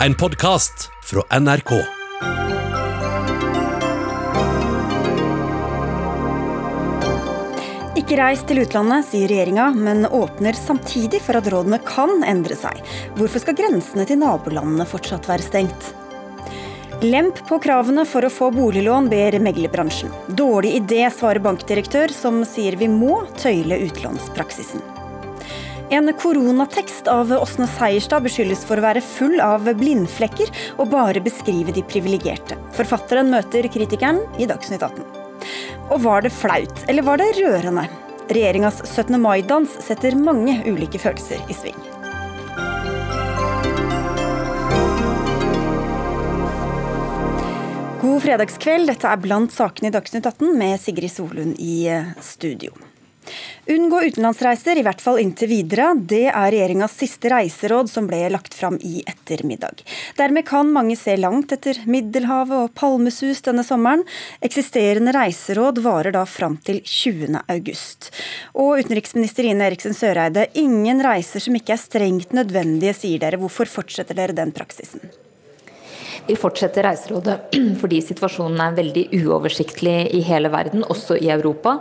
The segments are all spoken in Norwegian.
En podkast fra NRK. Ikke reis til utlandet, sier regjeringa, men åpner samtidig for at rådene kan endre seg. Hvorfor skal grensene til nabolandene fortsatt være stengt? Lemp på kravene for å få boliglån, ber meglerbransjen. Dårlig idé, svarer bankdirektør, som sier vi må tøyle utlånspraksisen. En koronatekst av Åsne Seierstad beskyldes for å være full av blindflekker og bare beskrive de privilegerte. Forfatteren møter kritikeren i Dagsnytt 18. Og var det flaut, eller var det rørende? Regjeringas 17. mai-dans setter mange ulike følelser i sving. God fredagskveld, dette er blant sakene i Dagsnytt 18 med Sigrid Solund i studio. Unngå utenlandsreiser, i hvert fall inntil videre. Det er regjeringas siste reiseråd som ble lagt fram i ettermiddag. Dermed kan mange se langt etter Middelhavet og palmesus denne sommeren. Eksisterende reiseråd varer da fram til 20. august. Og utenriksminister Ine Eriksen Søreide, ingen reiser som ikke er strengt nødvendige, sier dere. Hvorfor fortsetter dere den praksisen? Vi fortsetter reiserådet fordi situasjonen er veldig uoversiktlig i hele verden, også i Europa.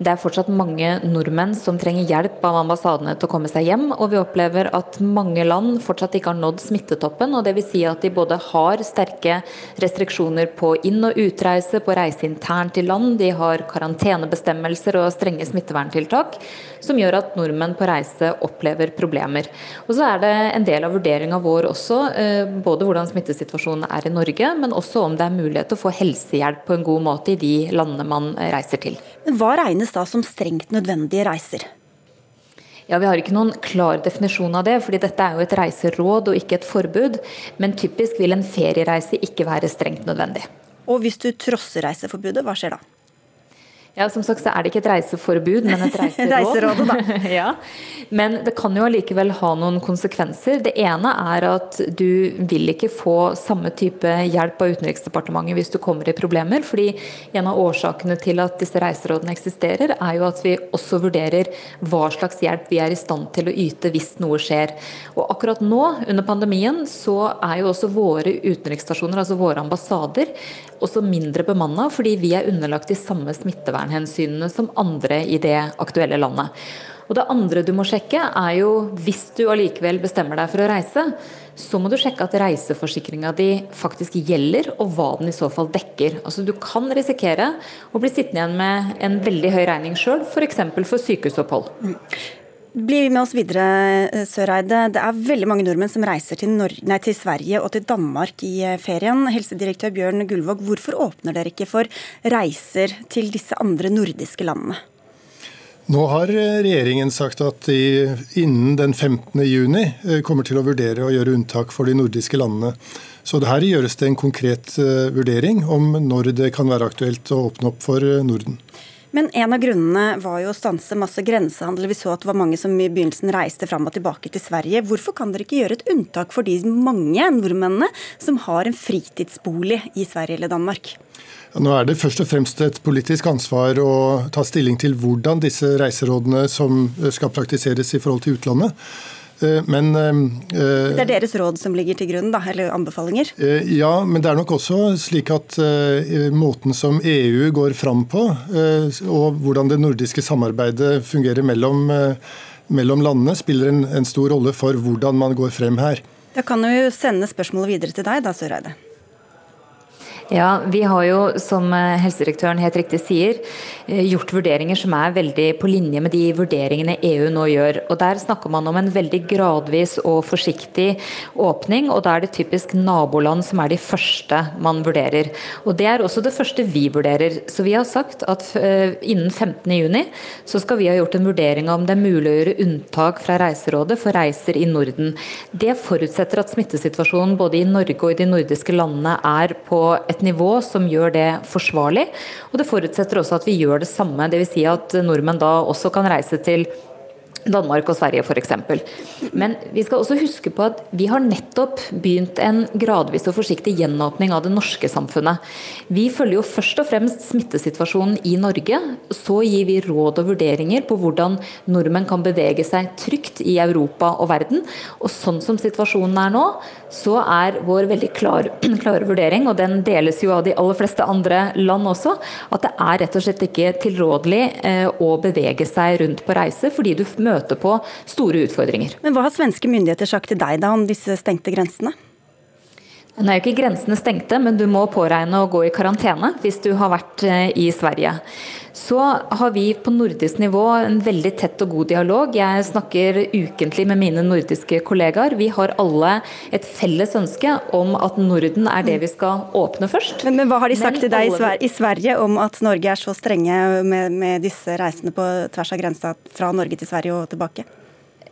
Det er fortsatt mange nordmenn som trenger hjelp av ambassadene til å komme seg hjem. Og vi opplever at mange land fortsatt ikke har nådd smittetoppen. og Dvs. Si at de både har sterke restriksjoner på inn- og utreise, på reise internt i land. De har karantenebestemmelser og strenge smitteverntiltak som gjør at nordmenn på reise opplever problemer. Og så er det en del av vurderinga vår også, eh, både hvordan smittesituasjonen er i Norge, men også om det er mulighet til å få helsehjelp på en god måte i de landene man reiser til. Men hva regnes da som strengt nødvendige reiser? Ja, Vi har ikke noen klar definisjon av det, fordi dette er jo et reiseråd og ikke et forbud. Men typisk vil en feriereise ikke være strengt nødvendig. Og hvis du trosser reiseforbudet, hva skjer da? Ja, som sagt så er det ikke et reiseforbud, men et reiseråd. Reiserådet, da. ja. Men det kan jo allikevel ha noen konsekvenser. Det ene er at du vil ikke få samme type hjelp av Utenriksdepartementet hvis du kommer i problemer. fordi en av årsakene til at disse reiserådene eksisterer, er jo at vi også vurderer hva slags hjelp vi er i stand til å yte hvis noe skjer. Og akkurat nå, under pandemien, så er jo også våre utenriksstasjoner, altså våre ambassader, også mindre bemanna fordi vi er underlagt de samme smittevernhensynene som andre i det aktuelle landet. Og Det andre du må sjekke, er jo hvis du allikevel bestemmer deg for å reise, så må du sjekke at reiseforsikringa di faktisk gjelder, og hva den i så fall dekker. Altså Du kan risikere å bli sittende igjen med en veldig høy regning sjøl, f.eks. For, for sykehusopphold. Bli med oss videre, Søreide. Det er veldig mange nordmenn som reiser til, nei, til, Sverige og til Danmark i eh, ferien. Helsedirektør Bjørn Gullvåg, hvorfor åpner dere ikke for reiser til disse andre nordiske landene? Nå har eh, regjeringen sagt at de innen den 15. juni eh, kommer til å vurdere å gjøre unntak for de nordiske landene. Så her gjøres det en konkret vurdering om når det kan være aktuelt å åpne opp for Norden. Men en av grunnene var jo å stanse masse grensehandel. Vi så at det var mange som i begynnelsen reiste fram og tilbake til Sverige. Hvorfor kan dere ikke gjøre et unntak for de mange nordmennene som har en fritidsbolig i Sverige eller Danmark? Nå er det først og fremst et politisk ansvar å ta stilling til hvordan disse reiserådene som skal praktiseres i forhold til utlandet, men, eh, eh, det er deres råd som ligger til grunn, da, eller anbefalinger? Ja, men det er nok også slik at måten som EU går fram på, og hvordan det nordiske samarbeidet fungerer mellom, mellom landene, spiller en, en stor rolle for hvordan man går frem her. Da kan vi jo sende spørsmålet videre til deg, da, Søreide. Ja, Vi har jo, som eh, helsedirektøren helt riktig sier, eh, gjort vurderinger som er veldig på linje med de vurderingene EU nå gjør. Og Der snakker man om en veldig gradvis og forsiktig åpning, og da er det typisk naboland som er de første man vurderer. Og Det er også det første vi vurderer. Så vi har sagt at eh, innen 15.6 så skal vi ha gjort en vurdering om det er mulig å gjøre unntak fra Reiserådet for reiser i Norden. Det forutsetter at smittesituasjonen både i Norge og i de nordiske landene er på et nivå som gjør det forsvarlig. Og det forutsetter også at vi gjør det samme. Dvs. Si at nordmenn da også kan reise til Danmark og Sverige f.eks. Men vi skal også huske på at vi har nettopp begynt en gradvis og forsiktig gjenåpning av det norske samfunnet. Vi følger jo først og fremst smittesituasjonen i Norge. Så gir vi råd og vurderinger på hvordan nordmenn kan bevege seg trygt i Europa og verden. Og sånn som situasjonen er nå, så er vår veldig klar, klare vurdering, og den deles jo av de aller fleste andre land også, at det er rett og slett ikke tilrådelig eh, å bevege seg rundt på reise fordi du møter møte på store utfordringer. Men Hva har svenske myndigheter sagt til deg da om disse stengte grensene? Nå er jo ikke grensene stengte, men du må påregne å gå i karantene hvis du har vært eh, i Sverige. Så har vi på nordisk nivå en veldig tett og god dialog. Jeg snakker ukentlig med mine nordiske kollegaer. Vi har alle et felles ønske om at Norden er det vi skal åpne først. Men, men hva har de sagt men til deg i Sverige om at Norge er så strenge med, med disse reisene på tvers av grensa fra Norge til Sverige og tilbake?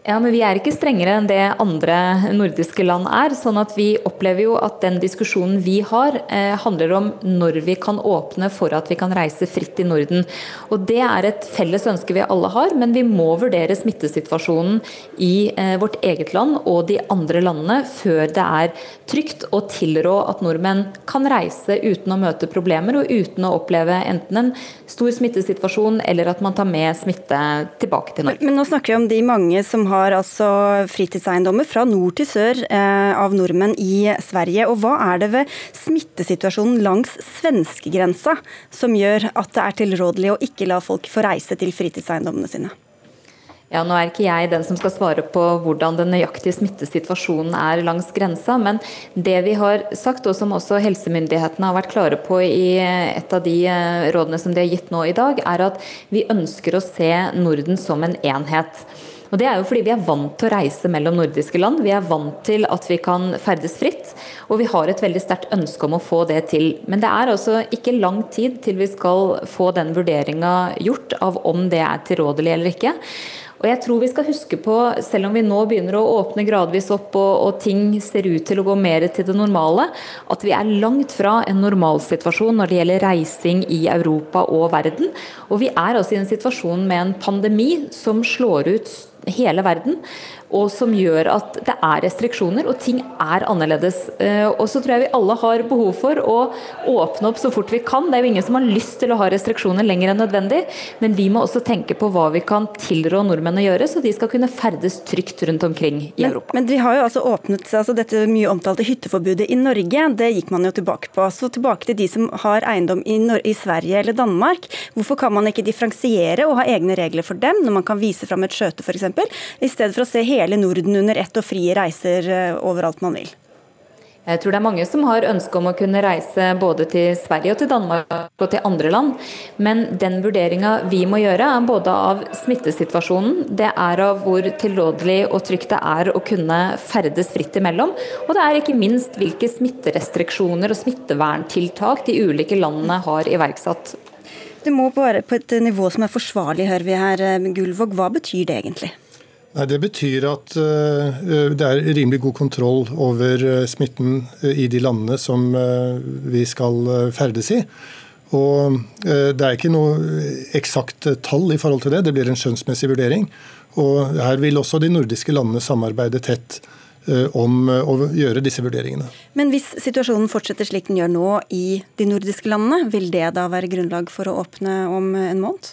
Ja, men Vi er ikke strengere enn det andre nordiske land er. sånn at Vi opplever jo at den diskusjonen vi har, eh, handler om når vi kan åpne for at vi kan reise fritt i Norden. Og Det er et felles ønske vi alle har, men vi må vurdere smittesituasjonen i eh, vårt eget land og de andre landene før det er trygt å tilrå at nordmenn kan reise uten å møte problemer og uten å oppleve enten en stor smittesituasjon eller at man tar med smitte tilbake til Norge. Men, nå snakker vi om de mange som har altså fritidseiendommer fra nord til sør eh, av nordmenn i Sverige. Og hva er det ved smittesituasjonen langs svenskegrensa som gjør at det er tilrådelig å ikke la folk få reise til fritidseiendommene sine? Ja, Nå er ikke jeg den som skal svare på hvordan den nøyaktige smittesituasjonen er langs grensa, men det vi har sagt, og som også helsemyndighetene har vært klare på i et av de eh, rådene som de har gitt nå i dag, er at vi ønsker å se Norden som en enhet. Og Det er jo fordi vi er vant til å reise mellom nordiske land. Vi er vant til at vi kan ferdes fritt, og vi har et veldig sterkt ønske om å få det til. Men det er altså ikke lang tid til vi skal få den vurderinga gjort av om det er tilrådelig eller ikke. Og jeg tror vi skal huske på, selv om vi nå begynner å åpne gradvis opp og, og, ting ser ut til å gå mer til det normale, at vi er langt fra en normalsituasjon når det gjelder reising i Europa og verden. Og vi er altså i en situasjon med en pandemi som slår ut hele verden og som gjør at det er restriksjoner, og ting er annerledes. Eh, og så tror jeg vi alle har behov for å åpne opp så fort vi kan. Det er jo ingen som har lyst til å ha restriksjoner lenger enn nødvendig, men vi må også tenke på hva vi kan tilrå nordmenn å gjøre, så de skal kunne ferdes trygt rundt omkring i men, Europa. Men de har jo altså åpnet altså dette mye omtalte hytteforbudet i Norge, det gikk man jo tilbake på. Så tilbake til de som har eiendom i, i Sverige eller Danmark. Hvorfor kan man ikke differensiere og ha egne regler for dem, når man kan vise fram et skjøte f.eks., i stedet for å se hele hele Norden under ett og frie reiser eh, overalt man vil? Jeg tror det er mange som har ønske om å kunne reise både til Sverige og til Danmark og til andre land. Men den vurderinga vi må gjøre, er både av smittesituasjonen, det er av hvor tilrådelig og trygt det er å kunne ferdes fritt imellom, og det er ikke minst hvilke smitterestriksjoner og smitteverntiltak de ulike landene har iverksatt. Det må være på et nivå som er forsvarlig, hører vi her. Eh, Gullvåg. Hva betyr det egentlig? Nei, Det betyr at eh, det er rimelig god kontroll over eh, smitten eh, i de landene som vi skal ferdes i. Og Det er ikke noe eksakt tall i forhold til det, det blir en skjønnsmessig vurdering. Og Her vil også de nordiske landene samarbeide tett om å gjøre disse vurderingene. Men hvis situasjonen fortsetter slik den gjør nå i de nordiske landene, vil det da være grunnlag for å åpne om en måned?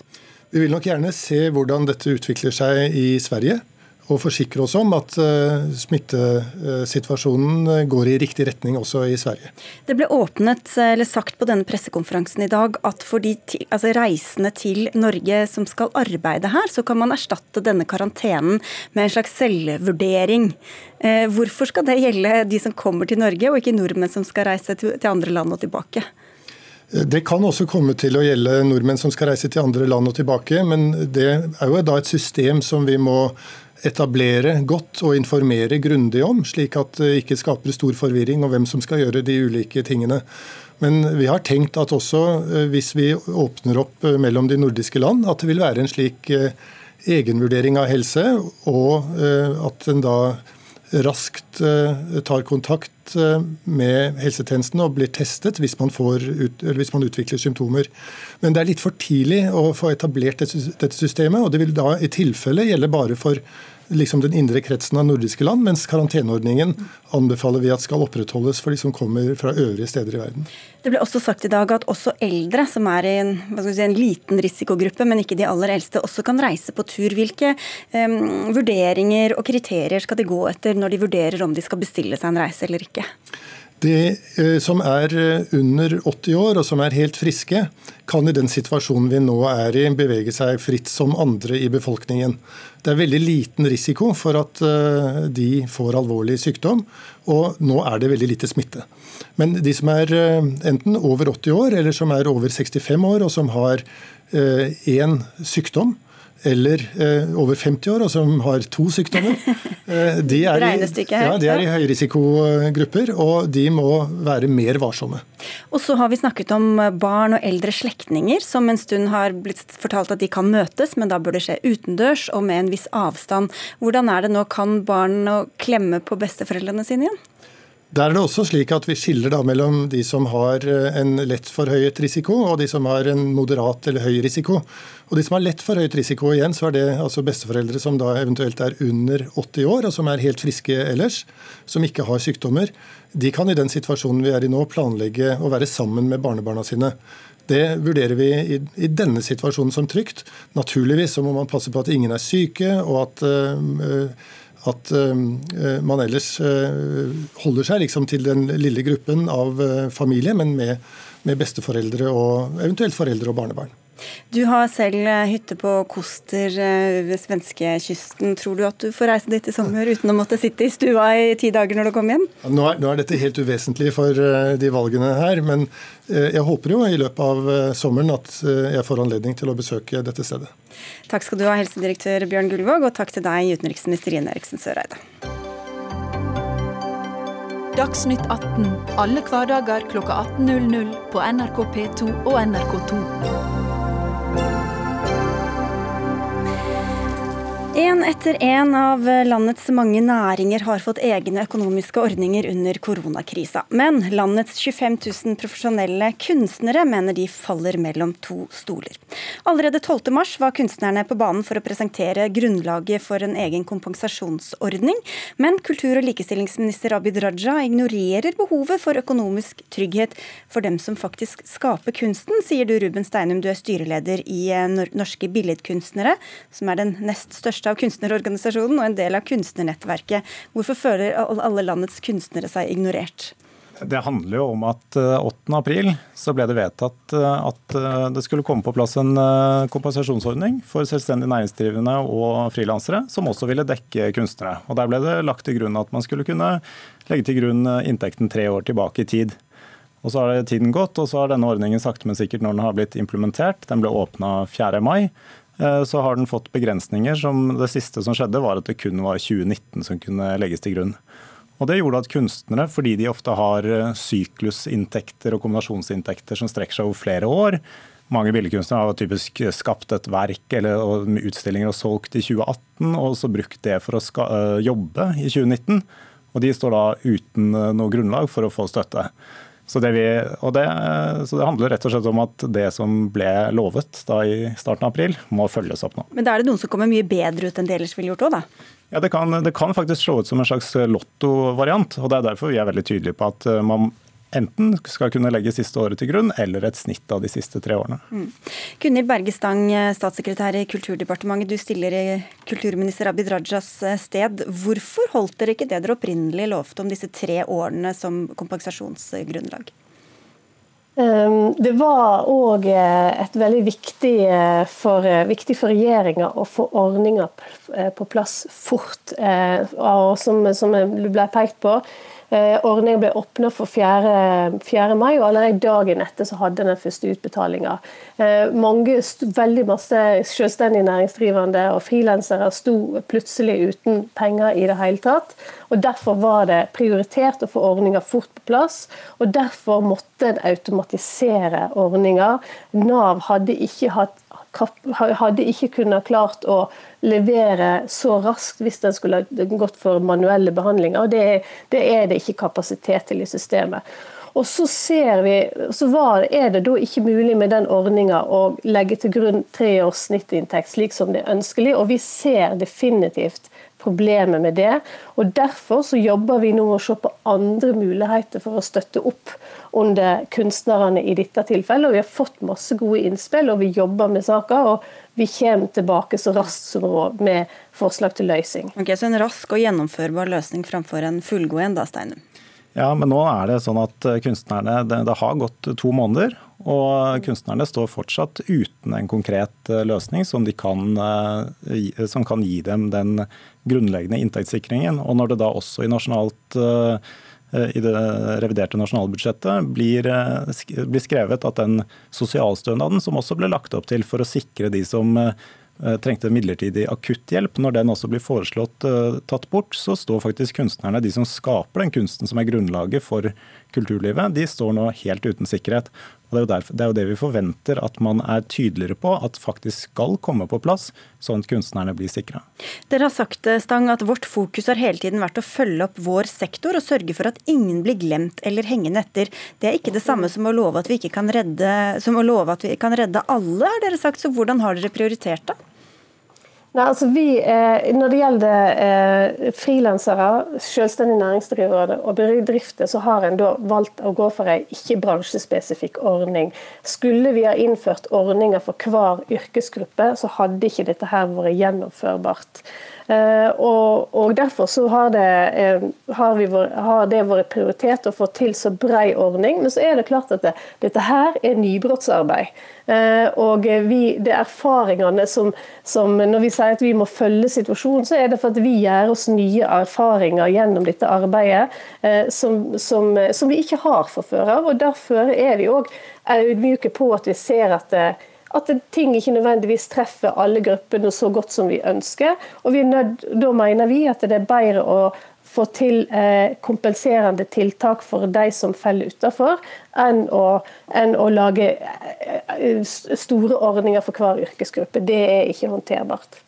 Vi vil nok gjerne se hvordan dette utvikler seg i Sverige og forsikre oss om at eh, smittesituasjonen eh, går i riktig retning også i Sverige. Det ble åpnet, eller sagt på denne pressekonferansen i dag, at for de altså reisende til Norge som skal arbeide her, så kan man erstatte denne karantenen med en slags selvvurdering. Eh, hvorfor skal det gjelde de som kommer til Norge, og ikke nordmenn som skal reise til andre land og tilbake? Det kan også komme til å gjelde nordmenn som skal reise til andre land og tilbake, men det er jo da et system som vi må etablere godt og informere grundig om, slik at det ikke skaper stor forvirring om hvem som skal gjøre de ulike tingene. Men vi har tenkt at også eh, hvis vi åpner opp eh, mellom de nordiske land, at det vil være en slik eh, egenvurdering av helse, og at en da raskt tar kontakt med helsetjenesten og blir testet hvis man, ut, hvis man, utvikler symptomer. Men det er litt for tidlig å få etablert dette systemet, og det vil da i tilfelle gjelde bare for liksom den indre kretsen av nordiske land, mens karanteneordningen anbefaler vi at skal opprettholdes for de som kommer fra øvrige steder i verden. Det ble også sagt i dag at også eldre, som er i en, si, en liten risikogruppe, men ikke de aller eldste, også kan reise på tur. Hvilke um, vurderinger og kriterier skal de gå etter når de vurderer om de skal bestille seg en reise eller ikke? De eh, som er eh, under 80 år og som er helt friske, kan i den situasjonen vi nå er i, bevege seg fritt som andre i befolkningen. Det er veldig liten risiko for at eh, de får alvorlig sykdom, og nå er det veldig lite smitte. Men de som er enten over 80 år eller som er over 65 år og som har én sykdom, eller eh, over 50 år og som har to sykdommer. Eh, de, er i, ja, de er i høyrisikogrupper, og de må være mer varsomme. Og så har vi snakket om barn og eldre slektninger som en stund har blitt fortalt at de kan møtes, men da bør det skje utendørs og med en viss avstand. Hvordan er det nå, kan barn klemme på besteforeldrene sine igjen? Der er det også slik at Vi skiller da mellom de som har eh, en lett forhøyet risiko, og de som har en moderat eller høy risiko. Og De som har lett forhøyet risiko, igjen, så er det altså besteforeldre som da eventuelt er under 80 år, og som er helt friske ellers, som ikke har sykdommer. De kan i den situasjonen vi er i nå, planlegge å være sammen med barnebarna sine. Det vurderer vi i, i, denne situasjonen som trygt. Naturligvis så må man passe på at ingen er syke, og at øh, at uh, man ellers uh, holder seg liksom til den lille gruppen av familie, men med, med, besteforeldre og eventuelt foreldre og barnebarn. Du har selv hytte på Koster ved svenskekysten. Tror du at du får reise dit i sommer uten å måtte sitte i stua i ti dager når du kommer hjem? Nå er, nå er dette helt uvesentlig for de valgene her, men jeg håper jo i løpet av sommeren at jeg får anledning til å besøke dette stedet. Takk skal du ha, helsedirektør Bjørn Gullvåg, og takk til deg, utenriksminister Ine Eriksen Søreide. Dagsnytt 18 alle hverdager klokka 18.00 på NRK P2 og NRK2. En etter en av landets mange næringer har fått egne økonomiske ordninger under koronakrisa. Men landets 25 000 profesjonelle kunstnere mener de faller mellom to stoler. Allerede 12.3 var kunstnerne på banen for å presentere grunnlaget for en egen kompensasjonsordning. Men kultur- og likestillingsminister Abid Raja ignorerer behovet for økonomisk trygghet for dem som faktisk skaper kunsten, sier du Ruben Steinum, du er styreleder i Norske Billedkunstnere, som er den nest største av kunstnerorganisasjonen og en del av kunstnernettverket. Hvorfor føler alle landets kunstnere seg ignorert? Det handler jo om at 8.4 eh, så ble det vedtatt eh, at eh, det skulle komme på plass en kompensasjonsordning for selvstendig næringsdrivende og frilansere, som også ville dekke kunstnere. Og Der ble det lagt til grunn at man skulle kunne legge til grunn inntekten tre år tilbake i tid. Og Så har tiden gått, og så har denne ordningen sakte, men sikkert når den har blitt implementert. Den ble åpna 4. mai. Eh, så har den fått begrensninger. som Det siste som skjedde, var at det kun var 2019 som kunne legges til grunn. Og Det gjorde at kunstnere, fordi de ofte har eh, syklusinntekter og kombinasjonsinntekter som strekker seg over flere år Mange billedkunstnere har typisk skapt et verk eller utstillinger og solgt i 2018, og så brukt det for å ska, jobbe i 2019. Og De står da uten noe grunnlag for å få støtte. Så det, vi, det, så det, handler rett og slett om at det som ble lovet da i starten av april, må følges opp nå. Men da er det noen som kommer mye bedre ut enn det ellers ville gjort òg, da? Ja, det kan, det kan, faktisk slå ut som en slags lottovariant. og Det er derfor vi er veldig tydelige på at man enten skal kunne legge siste året til grunn, eller et snitt av de siste tre årene. Mm. Gunhild Berge Stang, statssekretær i Kulturdepartementet. Du stiller i kulturminister Abid Rajas eh, sted. Hvorfor holdt dere ikke det dere opprinnelig lovte om disse tre årene som kompensasjonsgrunnlag? Ehm, det var òg eh, et veldig viktig eh, for, viktig for regjeringa å få ordninger på plass fort. Og som, som ble pekt på, Eh, ordningen ble åpna for 4. 4. mai, og allerede dagen etter så hadde den første utbetalinga. Eh, mange, veldig masse selvstendig næringsdrivende og frilansere sto plutselig uten penger i det hele tatt. og Derfor var det prioritert å få ordninga fort på plass, og derfor måtte en automatisere ordninga. Nav hadde ikke hatt hadde ikke kunnet klart å levere så raskt hvis den skulle gått for manuelle behandlinger. Det, det er det ikke kapasitet til i systemet. Og så vi, så var, er det da ikke mulig med den ordninga å legge til grunn tre års snittinntekt slik som det er ønskelig, og vi ser definitivt problemet med det. og Derfor så jobber vi nå med å se på andre muligheter for å støtte opp under kunstnerne i dette tilfellet. og Vi har fått masse gode innspill, og vi jobber med saker. og Vi kommer tilbake så raskt som råd med forslag til løsning. Ok, Så en rask og gjennomførbar løsning framfor en fullgod en, da, Steinum? Ja, men nå er det sånn at eh, kunstnerne, det, det, har gått to måneder, og kunstnerne står fortsatt uten en konkret eh, løsning som, kan, eh, som kan gi dem den grunnleggende inntektssikringen. Og når det da også i, i det reviderte nasjonalbudsjettet blir, blir skrevet at den sosialstønaden som også ble lagt opp til for å sikre de som Eh, trengte midlertidig akutthjelp. Når den også blir foreslått tatt bort, så står faktisk kunstnerne, de som skaper den kunsten som er grunnlaget for kulturlivet, de står nå helt uten sikkerhet. Og det, er derfor, det er jo det vi forventer at man er tydeligere på at faktisk skal komme på plass, sånn at kunstnerne blir sikra. Dere har sagt eh, Stang, at vårt fokus har hele tiden vært å følge opp vår sektor og sørge for at ingen blir glemt eller hengende etter. Det er ikke det samme som å love at vi, kan, redde, som å love at vi kan redde alle, har dere sagt. Så hvordan har dere prioritert det? Nei, altså vi, eh, Når det gjelder eh, frilansere, selvstendig næringsdrivere og bedrifter, så har en da valgt å gå for en ikke-bransjespesifikk ordning. Skulle vi ha innført ordninger for hver yrkesgruppe, så hadde ikke dette her vært gjennomførbart. Eh, og, og, Derfor så har det, eh, har, vært, har det, vært prioritet å få til så brei ordning. Men så er det klart at det, dette her er nybrottsarbeid. Eh, og vi, det er erfaringene som, som, Når vi sier at vi må følge situasjonen, så er det for at vi gjør oss nye erfaringer gjennom dette arbeidet som, som, som vi ikke har fra før av. Og derfor er vi òg audmyke på at vi ser at at ting ikke nødvendigvis treffer alle gruppene så godt som vi ønsker. Og vi nød, Da mener vi at det er bedre å få til eh, kompenserende tiltak for de som faller utenfor, enn å, enn å lage eh, store ordninger for hver yrkesgruppe. Det er ikke håndterbart.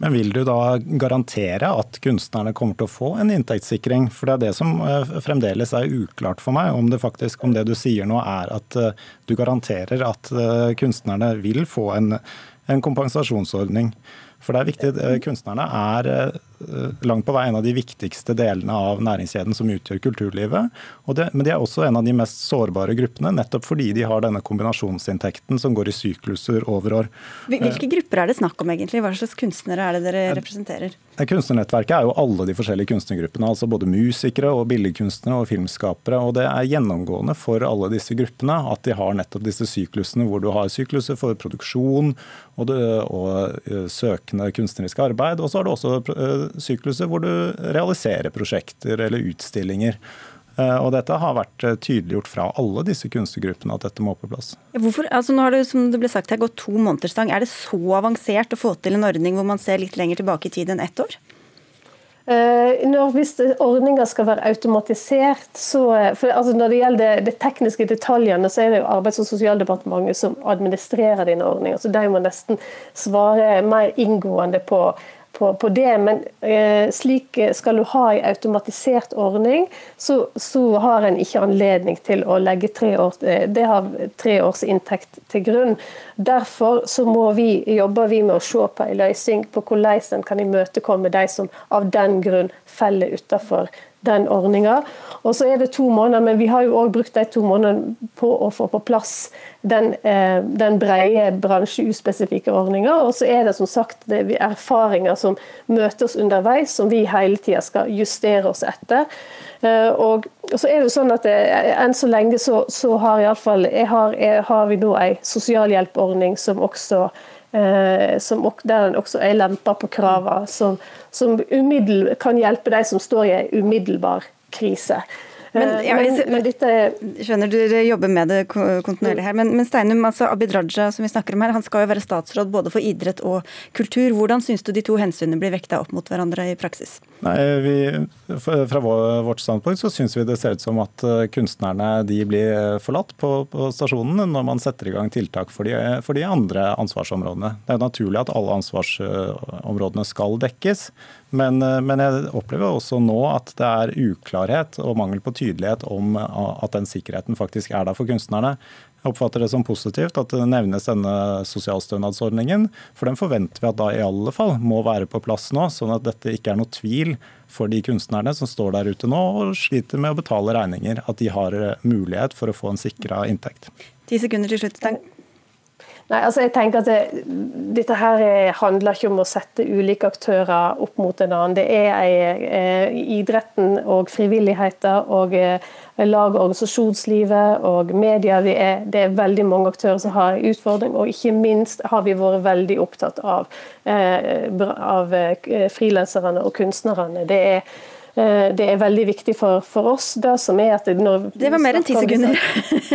Men vil du da garantere at kunstnerne kommer til å få en inntektssikring? For det er det som eh, fremdeles er uklart for meg, om det faktisk, om det du sier nå er at eh, du garanterer at eh, kunstnerne vil få en, en kompensasjonsordning. For det er viktig, Kunstnerne er langt på vei en av de viktigste delene av næringskjeden som utgjør kulturlivet. Det, men de er også en av de mest sårbare gruppene, nettopp fordi de har denne kombinasjonsinntekten som går i sykluser over år. Hvilke grupper er det snakk om egentlig? Hva slags kunstnere er det dere representerer? Kunstnernettverket er jo alle de forskjellige kunstnergruppene. altså Både musikere, og billedkunstnere og filmskapere. og Det er gjennomgående for alle disse gruppene at de har nettopp disse syklusene, hvor du har sykluser for produksjon og, det, og eh, søkende kunstnerisk arbeid. Og så har du også eh, sykluser hvor du realiserer prosjekter eller utstillinger. Eh, og dette har vært eh, tydeliggjort fra alle disse kunstnergruppene at dette må på plass. Hvorfor, altså nå har det som det ble sagt her, gått to måneder stang. Er det så avansert å få til en ordning hvor man ser litt lenger tilbake i tid enn ett år? Uh, når, hvis ordninga skal være automatisert, så for, altså Når det gjelder de tekniske detaljene, så er det jo Arbeids- og sosialdepartementet som administrerer denne ordninga. Så de må nesten svare mer inngående på på, på det. Men eh, slik skal du ha en automatisert ordning, så, så, har en ikke anledning til å legge tre, år, eh, det har tre års inntekt til grunn. Derfor så må vi, jobber vi med å se på en løsning på hvordan en kan imøtekomme de som av den grunn faller utenfor den ordninga. Og så er det to måneder, men vi har jo òg brukt de to månedene på å få på plass den, eh, den brede bransjeuspesifikke ordninga. Og så er det som sagt det erfaringer som møter oss underveis, som vi hele tida skal justere oss etter. Eh, og så er det jo sånn at det, eh, Enn så lenge så, så har, i alle fall, har, har vi nå en sosialhjelpordning som også Eh, som, der en også er lempa på kravene, som, som kan hjelpe de som står i en umiddelbar krise. Men, Eh, ja, men, men dette er skjønner dere jobber med det kontinuerlig her. Men, men Steinum, altså Abid Raja som vi snakker om her, han skal jo være statsråd både for idrett og kultur. Hvordan syns du de to hensynene blir vekta opp mot hverandre i praksis? Nei, vi, Fra vårt standpunkt så syns vi det ser ut som at eh, kunstnerne de blir forlatt på, på stasjonen når man setter i gang tiltak for de, for de andre ansvarsområdene. Det er jo naturlig at alle ansvarsområdene skal dekkes, men, eh, men jeg opplever også nå at det er uklarhet og mangel på tydelighet om eh, at den sikkerheten faktisk er der for kunstnerne. Jeg oppfatter det som positivt at det nevnes denne sosialstønadsordningen, for den forventer vi at da i alle fall må være på plass nå, sånn at dette ikke er noe tvil for de kunstnerne som står der ute nå og sliter med å betale regninger, at de har eh, mulighet for å få en sikra inntekt. Ti sekunder til slutt, Stein. Nei, altså jeg tenker at det, Dette her er- handler ikke om å sette ulike aktører opp mot en annen. Det er eh, idretten og frivilligheten og eh, lag- og organisasjonslivet og media. Vi er, det er veldig mange aktører som har en utfordring, og ikke minst har vi vært veldig opptatt av, eh, av eh, frilanserne og kunstnerne. Det er det er veldig viktig for, for oss. Det som er at når Det var mer enn ti sekunder.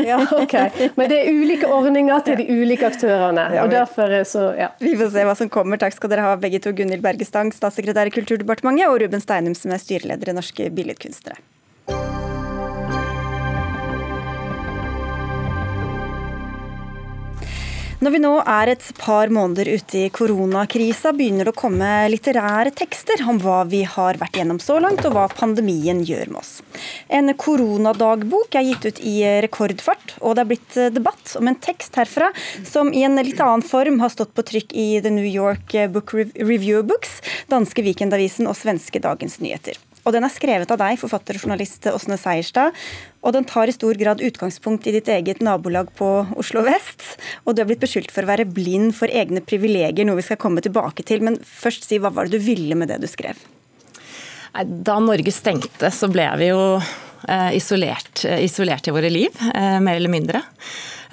Ja, ok. Men det er ulike ordninger til de ulike aktørene. Og derfor er så, ja. Vi får se hva som kommer. Takk skal dere ha begge to. Gunhild Bergestang, statssekretær i Kulturdepartementet, og Ruben Steinum, som er styreleder i Norske Billedkunstnere. Når vi nå er et par måneder ute i koronakrisa, begynner det å komme litterære tekster om hva vi har vært gjennom så langt, og hva pandemien gjør med oss. En koronadagbok er gitt ut i rekordfart, og det er blitt debatt om en tekst herfra som i en litt annen form har stått på trykk i The New York Book Review Books, danske Weekendavisen og svenske Dagens Nyheter. Og Den er skrevet av deg, forfatter og journalist Åsne Seierstad. Og den tar i stor grad utgangspunkt i ditt eget nabolag på Oslo vest. Og du er blitt beskyldt for å være blind for egne privilegier, noe vi skal komme tilbake til. Men først si, hva var det du ville med det du skrev? Da Norge stengte, så ble vi jo eh, isolert, isolert i våre liv, eh, mer eller mindre.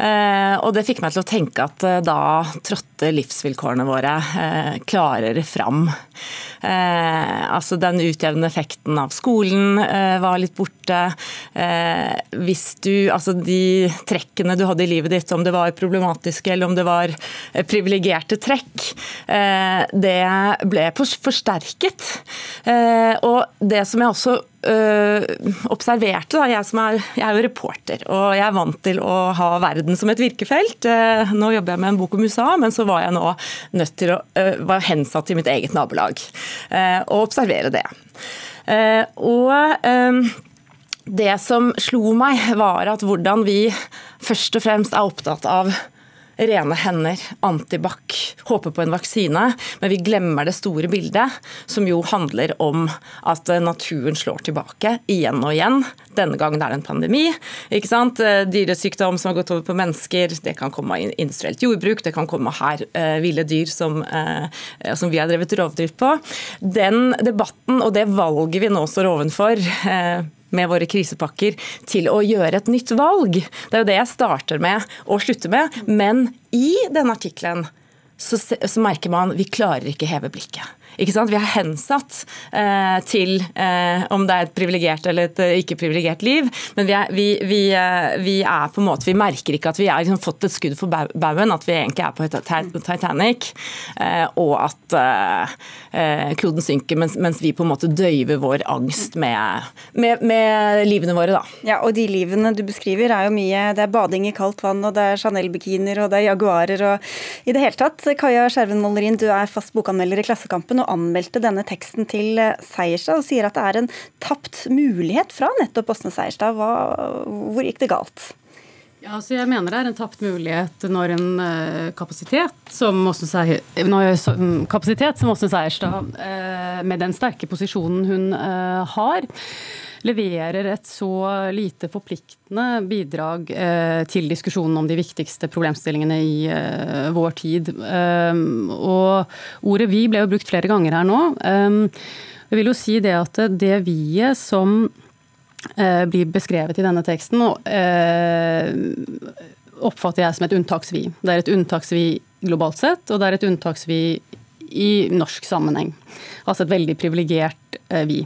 Eh, og det fikk meg til å tenke at eh, da trådte livsvilkårene våre eh, klarere fram. Altså Den utjevnende effekten av skolen var litt borte. Hvis du, altså De trekkene du hadde i livet ditt, om det var problematiske eller om det var privilegerte trekk, det ble forsterket. Og det som jeg også observerte, da, jeg, er, jeg er jo reporter og jeg er vant til å ha verden som et virkefelt. Eh, nå jobber jeg med en bok om USA, men så var jeg nå nødt til å være var hensatt til mitt eget nabolag eh, og observere det. Eh, og eh, det som slo meg, var at hvordan vi først og fremst er opptatt av rene hender, antibac, håper på en vaksine, men vi glemmer det store bildet, som jo handler om at naturen slår tilbake igjen og igjen. Denne gangen er det en pandemi. ikke sant? Eh, Dyresykdom som har gått over på mennesker, det kan komme av industrielt jordbruk, det kan komme her eh, ville dyr som, eh, som vi har drevet rovdrift på. Den debatten og det valget vi nå står ovenfor, med våre krisepakker til å gjøre et nytt valg. Det er jo det jeg starter med og slutter med. Men i denne artikkelen så, så merker man vi klarer ikke heve blikket. Ikke sant? Vi er hensatt eh, til eh, om det er et privilegert eller et eh, ikke-privilegert liv, men vi er, vi, vi, eh, vi er på en måte, vi merker ikke at vi har liksom fått et skudd for bau- baugen, at vi egentlig er på Titanic, eh, og at eh, kloden synker, mens, mens vi på en måte døyver vår angst med, med, med livene våre. da. Ja, og de livene du beskriver er jo mye Det er bading i kaldt vann, og det er Chanel-bikinier, og det er Jaguarer og i det hele tatt. Kaja Skjerven Mollerin, du er fast bokanmelder i Klassekampen og anmeldte denne teksten til eh, Seierstad og sier at det er en tapt mulighet fra nettopp Åsne Seierstad. Hva, hvor gikk det galt? Ja, altså jeg mener det er en tapt mulighet når en eh, som- kapasitet som Åsne Seierstad, eh, med den sterke posisjonen hun har, leverer et så lite forpliktende bidrag eh, til diskusjonen om de viktigste problemstillingene i eh, vår tid. Um, og ordet 'vi' ble jo brukt flere ganger her nå. Jeg vil jo si det at det vi-et som eh, blir beskrevet i denne teksten, eh, oppfatter jeg som et unntaksvi. Det er et unntaksvi globalt sett, og det er et unntaksvi i norsk sammenheng. Altså et veldig privilegert eh, vi.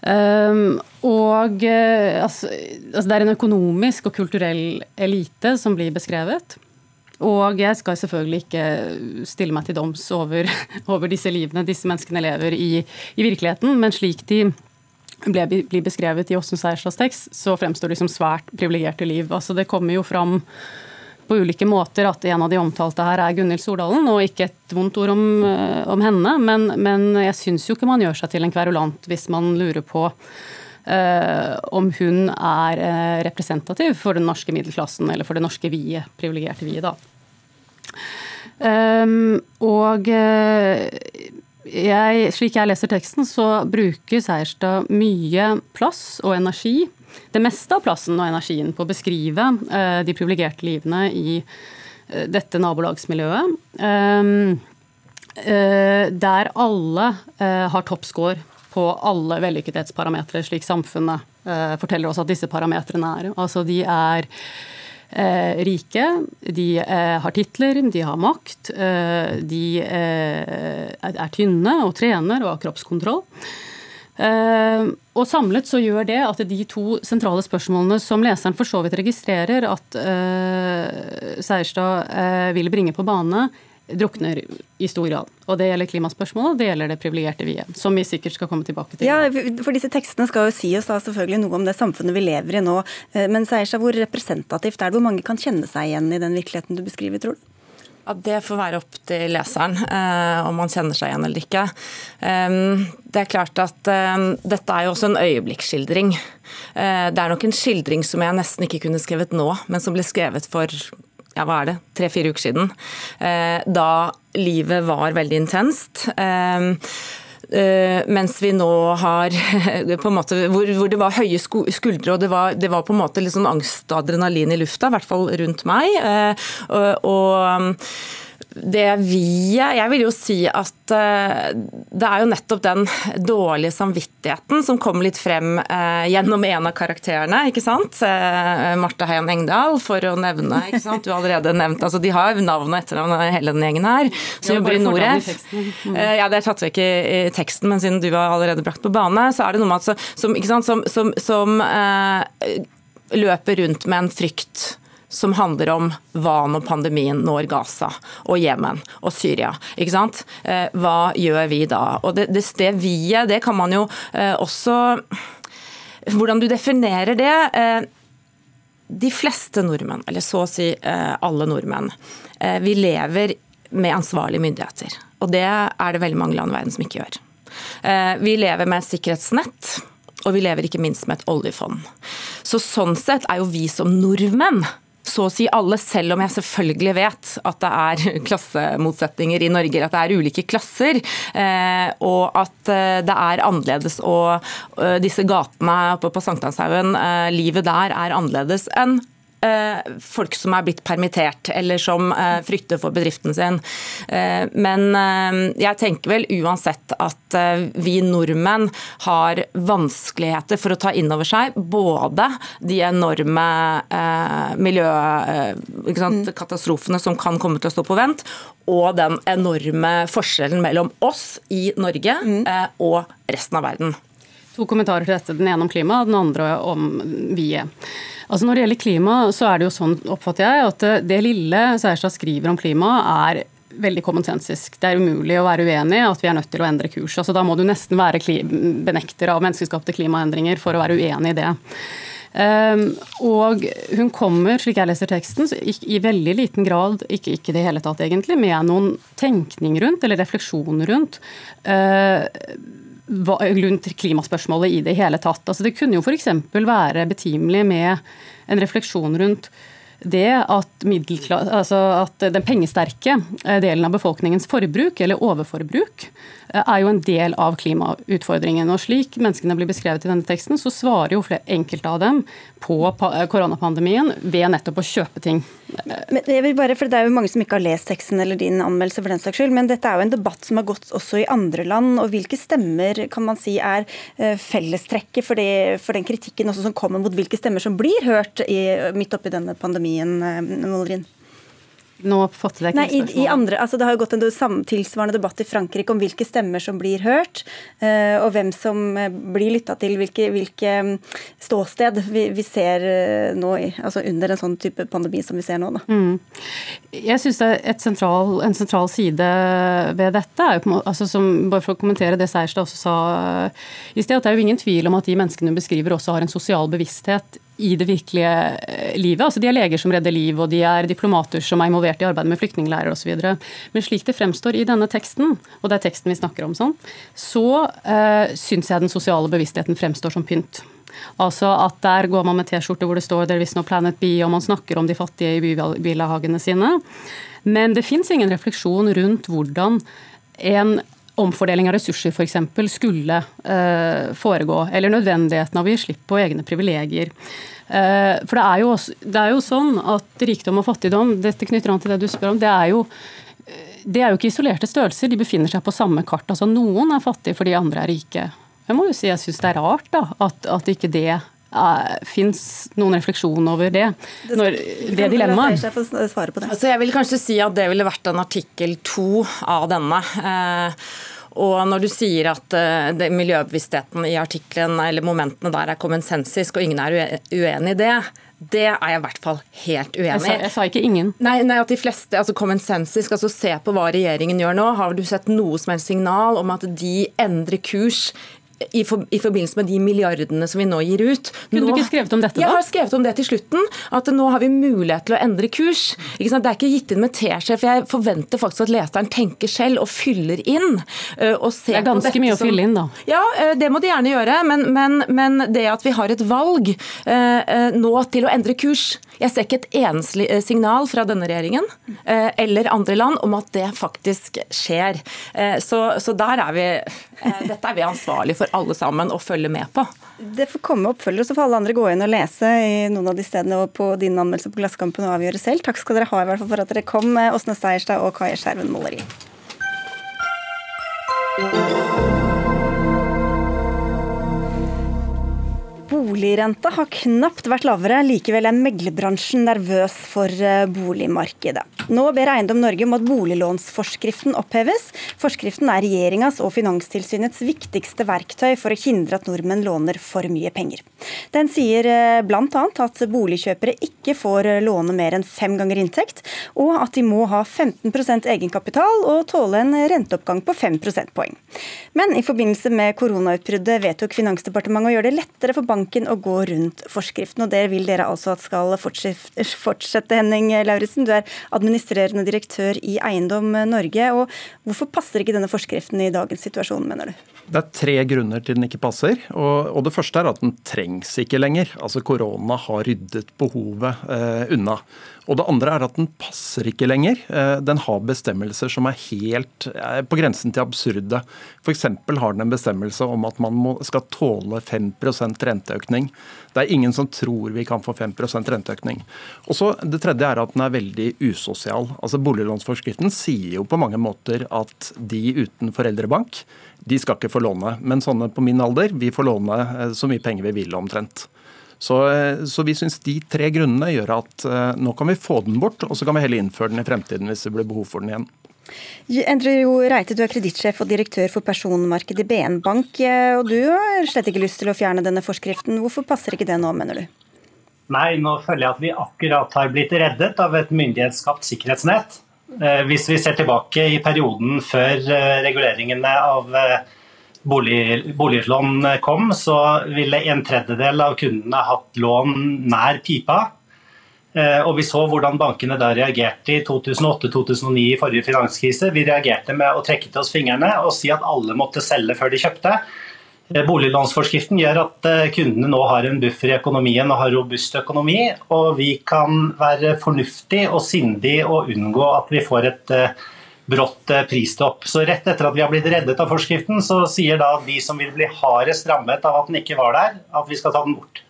Um, og uh, altså, altså det er en økonomisk og kulturell elite som blir beskrevet. Og jeg skal selvfølgelig ikke stille meg til doms over, over disse livene disse menneskene lever i, i virkeligheten, men slik de ble, blir beskrevet i Åsne Seierstads tekst, så fremstår de som svært privilegerte liv. Altså det kommer jo fram på ulike måter at en av de omtalte her er Gunhild Stordalen, og ikke et vondt ord om, eh, om henne, men, men jeg syns jo ikke man gjør seg til en kverulant hvis man lurer på uh, om hun er uh, representativ for den norske middelklassen, eller for det norske vie, privilegerte viet, da. Um, og uh, jeg, slik jeg leser teksten, så bruker Seierstad mye plass og energi det meste av plassen og energien på å beskrive eh, de privilegerte livene i eh, dette nabolagsmiljøet. Um, uh, der alle har toppscore på alle vellykkethetsparametere, slik samfunnet forteller oss at disse parametrene er. Altså de er rike, de har titler, de har makt, de er tynne og trener og har kroppskontroll. Eh, og samlet så gjør det at de to sentrale spørsmålene som leseren for så vidt registrerer at uh, Seierstad uh, vil bringe på bane, drukner i stor grad. Og Det gjelder klimaspørsmålet, og det gjelder det privilegerte vi er. som vi sikkert skal komme tilbake til. Ja, for disse tekstene skal jo si oss da selvfølgelig noe om det samfunnet vi lever i nå. Men Seierstad, hvor representativt er det? Hvor mange kan kjenne seg igjen i den virkeligheten du beskriver, tror du? Ja, Det får være opp til leseren eh, om man kjenner seg igjen eller ikke. Um, det er klart at um, Dette er jo også en øyeblikksskildring. Uh, det er nok en skildring som jeg nesten ikke kunne skrevet nå, men som ble skrevet for ja, hva er det, tre-fire uker siden. Uh, da livet var veldig intenst. Uh, mens vi nå har på en måte, hvor, hvor det var høye skuldre og det var, det var på en måte litt sånn angst og adrenalin i lufta, i hvert fall rundt meg. Uh, og, og det vi Jeg vil jo si at uh, det er jo nettopp den dårlige samvittigheten som kom litt frem uh, gjennom en av karakterene, ikke sant. Uh, Marte Heian Engdahl, for å nevne. ikke sant? Du har allerede nevnt altså De har navn og etternavn, hele den gjengen her. Som jobber i Noref. Mm. ja, det er tatt vekk i, teksten, men siden du har allerede brakt på bane, så er det noe med at som, som, som, som løper rundt med en frykt som handler om hva når pandemien når Gaza og Jemen og Syria. Ikke sant? Eh, hva gjør vi da? Og det, det, det vi-et, det kan man jo eh, også Hvordan du definerer det eh, De fleste nordmenn, eller så å si alle nordmenn, vi lever med ansvarlige myndigheter. Og det er det veldig mange land i verden som ikke gjør. Vi lever med et sikkerhetsnett. Og vi lever ikke minst med et oljefond. Så sånn sett er jo vi som nordmenn så å si alle, selv om jeg selvfølgelig vet at det er klassemotsetninger i Norge, at det er ulike klasser, eh, og at eh, det er annerledes. Og eh, disse gatene oppe på Sankthanshaugen, livet der er annerledes enn folk som er blitt permittert, eller som eh, frykter for bedriften sin. Eh, men jeg tenker vel uansett at vi nordmenn har vanskeligheter for å ta inn over seg både de enorme miljøkatastrofene mm. som kan komme til å stå på vent, og den enorme forskjellen mellom oss i Norge mm. og resten av verden. To kommentarer til dette. Den ene om klima, den andre om vi-et. Altså Når det gjelder klima, så er det jo sånn, oppfatter jeg, at det lille Seierstad skriver om klima, er veldig kommensensisk. Det er umulig å være uenig i at vi er nødt til å endre kurs. Altså Da må du nesten være benekter av menneskeskapte klimaendringer for å være uenig i det. Um, og hun kommer, slik jeg leser teksten, i veldig liten grad, ikke, ikke det hele tatt egentlig, med noen tenkning rundt, eller refleksjon rundt, uh, rundt klimaspørsmålet i det hele tatt. Altså det kunne jo f.eks. være betimelig med en refleksjon rundt det at, altså at den pengesterke eh, delen av befolkningens forbruk, eller overforbruk, eh, er jo en del av klimautfordringen. Og slik menneskene blir beskrevet i denne teksten, så svarer jo enkelte av dem på koronapandemien ved nettopp å kjøpe ting. Men jeg vil bare, for Det er jo mange som ikke har lest teksten eller din anmeldelse, for den saks skyld, men dette er jo en debatt som har gått også i andre land. og Hvilke stemmer kan man si er eh, fellestrekket for, det, for den kritikken som kommer mot hvilke stemmer som blir hørt i, midt oppi denne pandemien, Molrin? Nå fått til det Nei, i, i andre, altså Det har jo gått en tilsvarende debatt i Frankrike om hvilke stemmer som blir hørt, uh, og hvem som eh, blir lytta til, hvilke, hvilke mm, ståsted vi, vi ser uh, nå altså under en sånn type pandemi som vi ser nå. Da. Mm. Jeg syns sentral, en sentral side ved dette er jo altså som, bare for å kommentere det Seierstad også sa i sted, at det er jo ingen tvil om at de menneskene du beskriver også har en sosial bevissthet i det virkelige eh, livet. Altså, de er leger som redder liv, og de er diplomater som er involvert i arbeidet med flyktningleirer osv. Men slik det fremstår i denne teksten, og det er teksten vi snakker om sånn, så uh, syns jeg den sosiale bevisstheten fremstår som pynt. Altså at Der går man med T-skjorte hvor det står 'There is no planet B', og man snakker om de fattige i bybillahagene sine. Men det fins ingen refleksjon rundt hvordan en omfordeling av ressurser f.eks. skulle uh, foregå, eller nødvendigheten av å gi slipp på egne privilegier. Uh, for det er, jo også, det er jo sånn at rikdom og fattigdom, dette knytter an til det du spør om, det er jo det er jo ikke isolerte størrelser, de befinner seg på samme kart. Altså Noen er fattige fordi andre er rike. Jeg må jo si jeg syns det er rart da, at, at ikke det Fins noen refleksjon over det? Når, det dilemmaet? Altså, jeg vil kanskje si at det ville vært en artikkel to av denne. Uh, og når du sier at uh, miljøbevisstheten i artikkelen eller momentene der er kommensensisk, og ingen er uenig i det, det er jeg i hvert fall helt uenig i. Jeg, jeg, sa ikke ingen. Nei, nei at de fleste, altså kommensensisk, altså Se på hva regjeringen gjør nå. Har du sett noe som helst signal om at de endrer kurs i, for, i, forbindelse med de milliardene som vi nå gir ut. Kunne nå, du ikke skrevet om dette, da? Jeg har skrevet om det til slutten. At nå har vi mulighet til å endre kurs. Det er ikke gitt inn med teskje, for jeg forventer faktisk at leseren tenker selv og fyller inn. Og ser det er ganske mye å fylle inn, da. Ja, det må de gjerne gjøre. Men, men, men, det at vi har et valg nå til å endre kurs Jeg ser ikke et eneste signal fra denne regjeringen eller andre land om at det faktisk skjer. Så, så der er vi Dette er vi ansvarlige for alle sammen å følge med på. Det får komme oppfølgere, så får alle andre gå inn og lese i noen av de stedene og på din anmeldelse på Glasskampen og avgjøre selv. Takk skal dere ha i hvert fall for at dere kom, Åsne Seierstad og Kaja Skjerven Måleri. Boligrenta har knapt vært lavere, likevel er meglerbransjen nervøs for eh, boligmarkedet. Nå ber Eiendom Norge om at boliglånsforskriften oppheves. Forskriften er regjeringas og Finanstilsynets viktigste verktøy for å hindre at nordmenn låner for mye penger. Den sier eh, bl.a. at boligkjøpere ikke får eh, låne mer enn fem ganger inntekt, og at de må ha 15% egenkapital og tåle en renteoppgang på 5 prosentpoeng. Men i forbindelse med koronautbruddet vedtok Finansdepartementet å gjøre det lettere for banken banken å gå rundt forskriften. og Det vil dere altså at skal fortsette, Henning Lauritzen. Du er administrerende direktør i Eiendom Norge. og Hvorfor passer ikke denne forskriften i dagens situasjon, mener du? Det er tre grunner til den ikke passer. Og, og det første er at den trengs ikke lenger. Altså Korona har ryddet behovet eh, unna. Og det andre er at den passer ikke lenger. Eh, den har bestemmelser som er helt eh, på grensen til absurde. F.eks. har den en bestemmelse om at man må, skal tåle 5% renteøkning. Det er ingen som tror vi kan få 5% renteøkning. Og så Det tredje er at den er veldig usosial. Altså Boliglånsforskriften sier jo på mange måter at de uten foreldrebank de skal ikke få låne. Men sånne på min alder, vi får låne eh, så mye penger vi vil omtrent. Så, eh, så vi syns de tre grunnene gjør at uh, nå kan vi få den bort, og så kan vi heller innføre den i fremtiden hvis det blir behov for den igjen. Endre Jo Reite, du er kredittsjef og direktør for personmarkedet i BN Bank. Eh, og du har slett ikke lyst til å fjerne denne forskriften. Hvorfor passer ikke det nå, mener du? Nei, nå føler jeg at vi akkurat har blitt reddet av et myndighetsskapt sikkerhetsnett. Hvis vi ser tilbake i perioden før reguleringene av bolig, boliglån kom, så ville en tredjedel av kundene hatt lån nær pipa. Eh, og Vi så hvordan bankene da reagerte i 2008-2009 i forrige finanskrise. Vi reagerte med å trekke til oss fingrene og si at alle måtte selge før de kjøpte. Eh, boliglånsforskriften gjør at eh, kundene nå har en buffer i økonomien og har robust økonomi. Og vi kan være fornuftig og sindig og unngå at vi får et brått pristopp. Så rett etter at vi har blitt reddet av forskriften, så sier da de som vil bli hardest rammet av at den ikke var der, at vi skal ta den bort.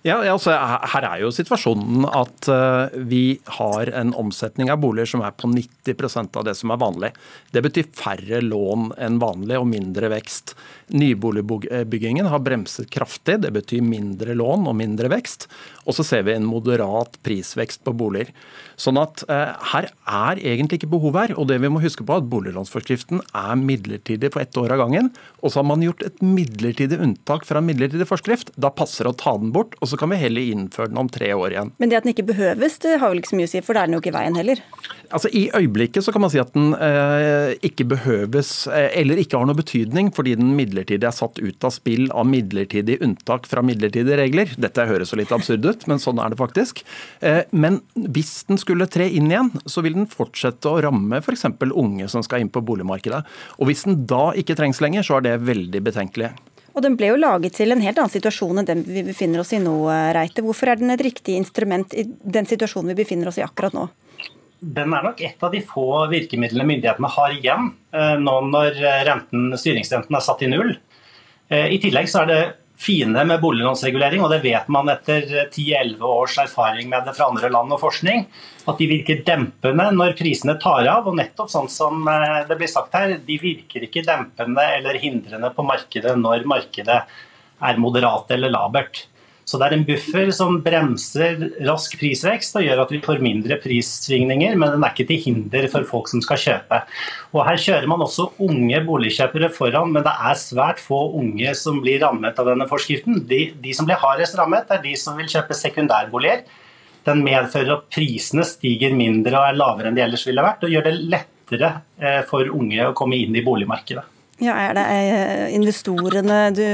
Ja, altså, Her er jo situasjonen at uh, vi har en omsetning av boliger som er på 90% av det som er vanlig. Det betyr færre lån enn vanlig og mindre vekst. Nyboligbyggingen har bremset kraftig, det betyr mindre lån og mindre vekst. Og så ser vi en moderat prisvekst på boliger. Sånn at eh, her er egentlig ikke behov her. Og det vi må huske på at boliglånsforskriften er midlertidig for ett år av gangen. Og så har man gjort et midlertidig unntak fra en midlertidig forskrift. Da passer det å ta den bort, og så kan vi heller innføre den om tre år igjen. Men det at den ikke behøves, det har vel ikke så mye å si, for da er den jo ikke i veien heller? Altså I øyeblikket så kan man si at den eh, ikke behøves, eh, eller ikke har noe betydning, fordi den midlertidig er satt ut av spill av midlertidig unntak fra midlertidige regler. Dette høres jo litt absurd ut, men sånn er det faktisk. Eh, men hvis den skulle tre inn igjen, så vil den fortsette å ramme f.eks. unge som skal inn på boligmarkedet. Og hvis den da ikke trengs lenger, så er det veldig betenkelig. Og Den ble jo laget til en helt annen situasjon enn den vi befinner oss i nå, Reite. Hvorfor er den et riktig instrument i den situasjonen vi befinner oss i akkurat nå? Den er nok et av de få virkemidlene myndighetene har igjen eh, nå når renten, styringsrenten er satt i null. Eh, I tillegg så er det fine med boliglånsregulering, og det vet man etter 10-11 års erfaring med det fra andre land og forskning, at de virker dempende når prisene tar av. Og nettopp sånn som eh, det blir sagt her, de virker ikke dempende eller hindrende på markedet når markedet er moderat eller labert. Så det er en buffer som bremser rask prisvekst og gjør at vi får mindre prissvingninger, men den er ikke til hinder for folk som skal kjøpe. Og Her kjører man også unge boligkjøpere foran, men det er svært få unge som blir rammet av denne forskriften. De, de som blir hardest rammet, er de som vil kjøpe sekundærboliger. Den medfører at prisene stiger mindre og er lavere enn de ellers ville vært, og gjør det lettere eh, for unge å komme inn i boligmarkedet. Ja, Er det eh, investorene du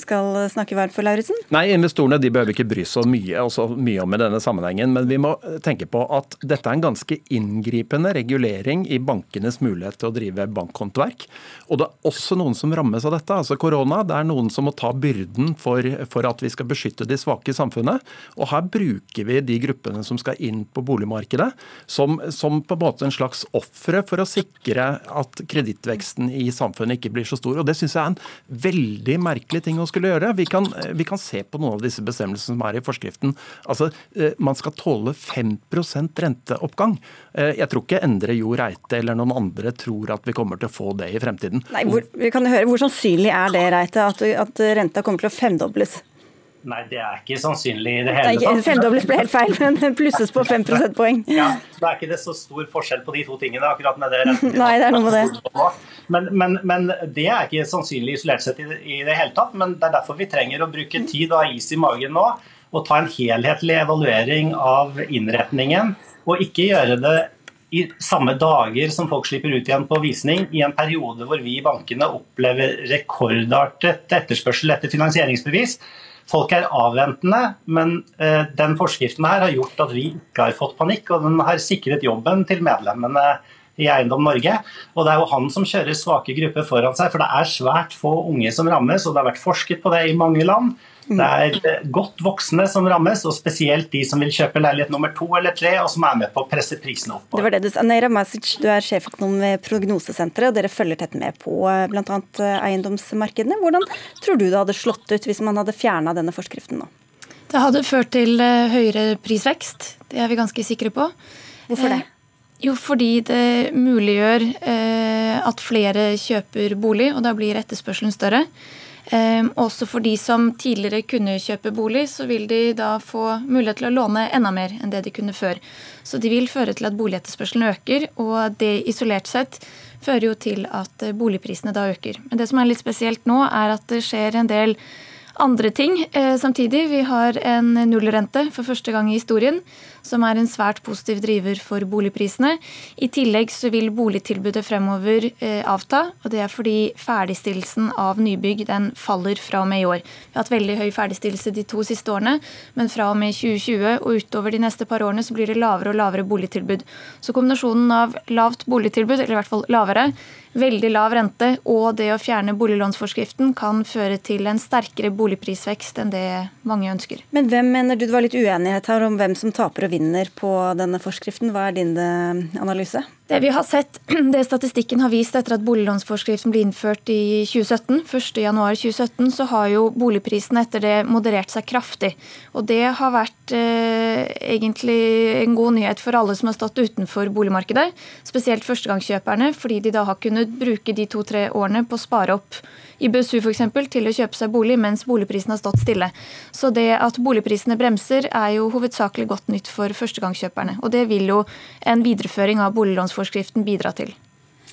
skal snakke varmt for, Lauritzen? Nei, investorene de behøver ikke bry så mye, mye om i denne sammenhengen. Men vi må tenke på at dette er en ganske inngripende regulering i bankenes mulighet til å drive bankhåndverk. Og det er også noen som rammes av dette. altså korona. Det er noen som må ta byrden for, for at vi skal beskytte de svake i samfunnet. Og her bruker vi de gruppene som skal inn på boligmarkedet, som, som på en måte en slags ofre for å sikre at kredittveksten i samfunnet ikke blir så stor. og Det syns jeg er en veldig merkelig ting å skulle gjøre. Vi kan, vi kan se på noen av disse bestemmelsene som er i forskriften. Altså, eh, Man skal tåle 5 renteoppgang. Eh, jeg tror ikke Endre Jo Reite eller noen andre tror at vi kommer til å få det i fremtiden. Nei, hvor, vi kan høre, hvor sannsynlig er det, Reite, at, at renta kommer til å femdobles? Nei, det er ikke sannsynlig i det hele tatt. Femdobles ble helt feil, men plusses på fem prosentpoeng. Ja, Det er ikke det så stor forskjell på de to tingene. akkurat med det. Nei, det er noe med det. Men, men, men det er ikke sannsynlig isolert sett i det, i det, hele tatt. Men det er derfor vi trenger å bruke tid og ha is i magen nå og ta en helhetlig evaluering av innretningen. Og ikke gjøre det i samme dager som folk slipper ut igjen på visning, i en periode hvor vi i bankene opplever rekordartet etterspørsel etter finansieringsbevis. Folk er avventende, men eh, den forskriften her har gjort at vi ikke har fått panikk, og den har sikret jobben til medlemmene i Eiendom Norge. Og det er jo han som kjører svake grupper foran seg, for det er svært få unge som rammes, og det har vært forsket på det i mange land. Det er eh, godt voksne som rammes, og spesielt de som vil kjøpe leilighet nummer to eller tre, og som er med på å presse prisene opp. Det var det du sa. Neira Masic, du er sjeføkonom ved Prognosesenteret, og dere følger tett med på eh, bl.a. Eh, eiendomsmarkedene. Hvordan tror du det hadde slått ut hvis man hadde fjerna denne forskriften nå? Det hadde ført til høyere prisvekst, det er vi ganske sikre på. Hvorfor det? Jo, fordi det muliggjør at flere kjøper bolig, og da blir etterspørselen større. Um, også for de som tidligere kunne kjøpe bolig, så vil de da få mulighet til å låne enda mer enn det de kunne før. Så de vil føre til at boligetterspørselen øker, og det isolert sett fører jo til at boligprisene da øker. Men det som er litt spesielt nå, er at det skjer en del andre ting eh, samtidig. Vi har en nullrente for første gang i historien, som er en svært positiv driver for boligprisene. I tillegg så vil boligtilbudet fremover eh, avta, og det er fordi ferdigstillelsen av nybygg den faller fra og med i år. Vi har hatt veldig høy ferdigstillelse de to siste årene, men fra og med 2020 og utover de neste par årene så blir det lavere og lavere boligtilbud. Så kombinasjonen av lavt boligtilbud, eller i hvert fall lavere, veldig lav rente og det å fjerne boliglånsforskriften kan føre til en sterkere boligprisvekst enn det mange ønsker. Men hvem mener du det var litt uenighet her om hvem som taper og vinner på denne forskriften? Hva er din eh, analyse? Det vi har sett, det statistikken har vist etter at boliglånsforskriften ble innført i 2017, 1.1.2017, så har jo boligprisene etter det moderert seg kraftig. Og det har vært eh, egentlig en god nyhet for alle som har stått utenfor boligmarkedet. Spesielt førstegangskjøperne, fordi de da har kunnet bruke de to-tre årene på å spare opp i BSU f.eks. til å kjøpe seg bolig mens boligprisen har stått stille. Så det at boligprisene bremser er jo hovedsakelig godt nytt for førstegangskjøperne. Og det vil jo en videreføring av boliglånsforskriften bidra til.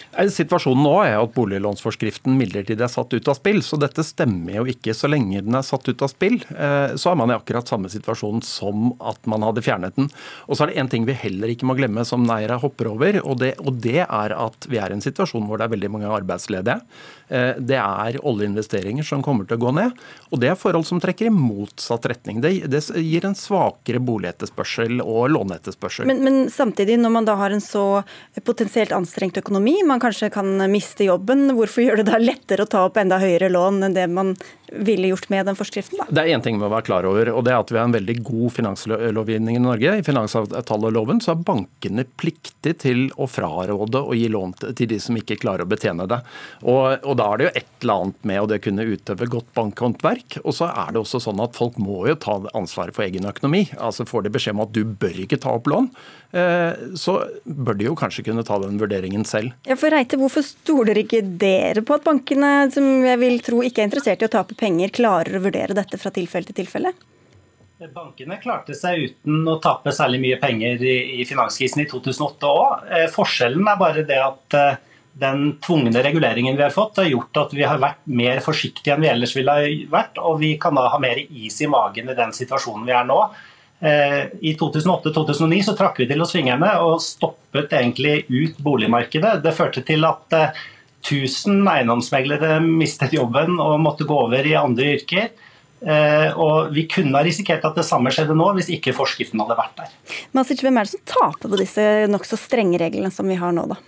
Situasjonen nå er at boliglånsforskriften midlertidig er satt ut av spill, så dette stemmer jo ikke. Så lenge den er satt ut av spill, eh, så er man i akkurat samme situasjon som at man hadde fjernet den. Og så er det én ting vi heller ikke må glemme, som Neira hopper over, og det, og det er at vi er i en situasjon hvor det er veldig mange arbeidsledige. Eh, det er oljeinvesteringer som kommer til å gå ned. Og det er forhold som trekker i motsatt retning. Det, det gir en svakere boligetterspørsel og låneetterspørsel. Men, men, samtidig, når man da har en så potensielt anstrengt økonomi, man kanskje kan miste jobben, hvorfor gjør det da lettere å ta opp enda høyere lån enn det man ville gjort med den forskriften? da? Det er én ting vi må være klar over, og det er at vi har en veldig god finanslovgivning i Norge. I finansavtaleloven så er bankene pliktig til å fraråde å gi lån til de som ikke klarer å betjene det. Og, og da er det jo et eller annet med å det kunne utøve godt bankhåndverk. Og så er det også sånn at folk må jo ta ansvaret for egen økonomi. Altså Får de beskjed om at du bør ikke ta opp lån, så bør de jo kanskje kunne ta den vurderingen selv. Ja, for Reite, Hvorfor stoler ikke dere på at bankene, som jeg vil tro ikke er interessert i å tape penger, klarer å vurdere dette fra tilfelle til tilfelle? Bankene klarte seg uten å tape særlig mye penger i, finanskrisen i 2008 òg. Eh, forskjellen er bare det at eh, den tvungne reguleringen vi har fått, har gjort at vi har vært mer forsiktige enn vi ellers ville ha vært. Og vi kan da ha mer is i magen i den situasjonen vi er nå. Eh, I 2008-2009 så trakk vi til oss fingrene og stoppet egentlig ut boligmarkedet. Det førte til at 1000 eh, eiendomsmeglere mistet jobben og måtte gå over i andre yrker. Eh, og Vi kunne ha risikert at det samme skjedde nå, hvis ikke forskriften hadde vært der. Masic, hvem er det som taper på disse nokså strenge reglene som vi har nå, da?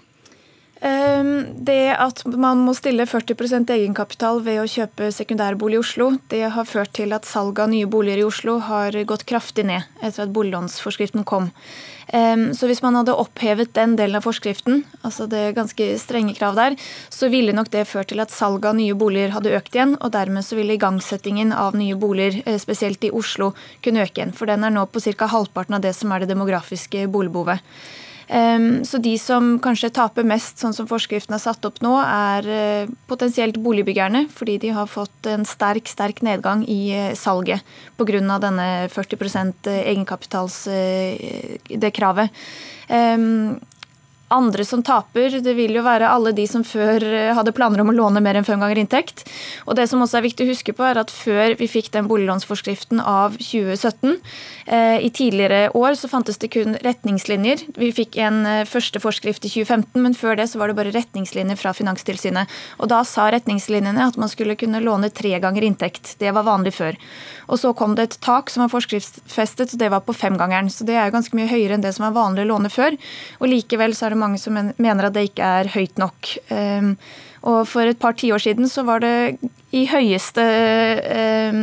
Ehm, det at man må stille 40% egenkapital ved å kjøpe sekundærbolig i Oslo, det har ført til at salget av nye boliger i Oslo har gått kraftig ned etter at boliglånsforskriften kom. Ehm, så hvis man hadde opphevet den delen av forskriften, altså det ganske strenge krav der, så ville nok det ført til at salget av nye boliger hadde økt igjen, og dermed så ville igangsettingen av nye boliger, eh, spesielt i Oslo, kunne øke igjen. For den er nå på ca. halvparten av det som er det demografiske boligbehovet. Så de som kanskje taper mest, sånn som forskriften er satt opp nå, er eh, potensielt boligbyggerne, fordi de har fått en sterk sterk nedgang i eh, salget pga. denne 40 eh, egenkapitalskravet. Andre som taper, det vil jo være alle de som før eh, hadde planer om å låne mer enn fem ganger inntekt. Og det som også er viktig å huske på, er at før vi fikk den boliglånsforskriften av 2017, eh, i tidligere år så fantes det kun retningslinjer. Vi fikk en eh, første forskrift i 2015, men før det så var det bare retningslinjer fra Finanstilsynet. Og da sa retningslinjene at man skulle kunne låne tre ganger inntekt. Det var vanlig før. Og så kom det et tak som var forskriftsfestet, og det var på femgangeren. Så det er jo ganske mye høyere enn det som var vanlig å låne før. Og likevel så er det mange som mener at det ikke er høyt nok. Ehm, og for et par tiår siden så var det i høyeste ehm,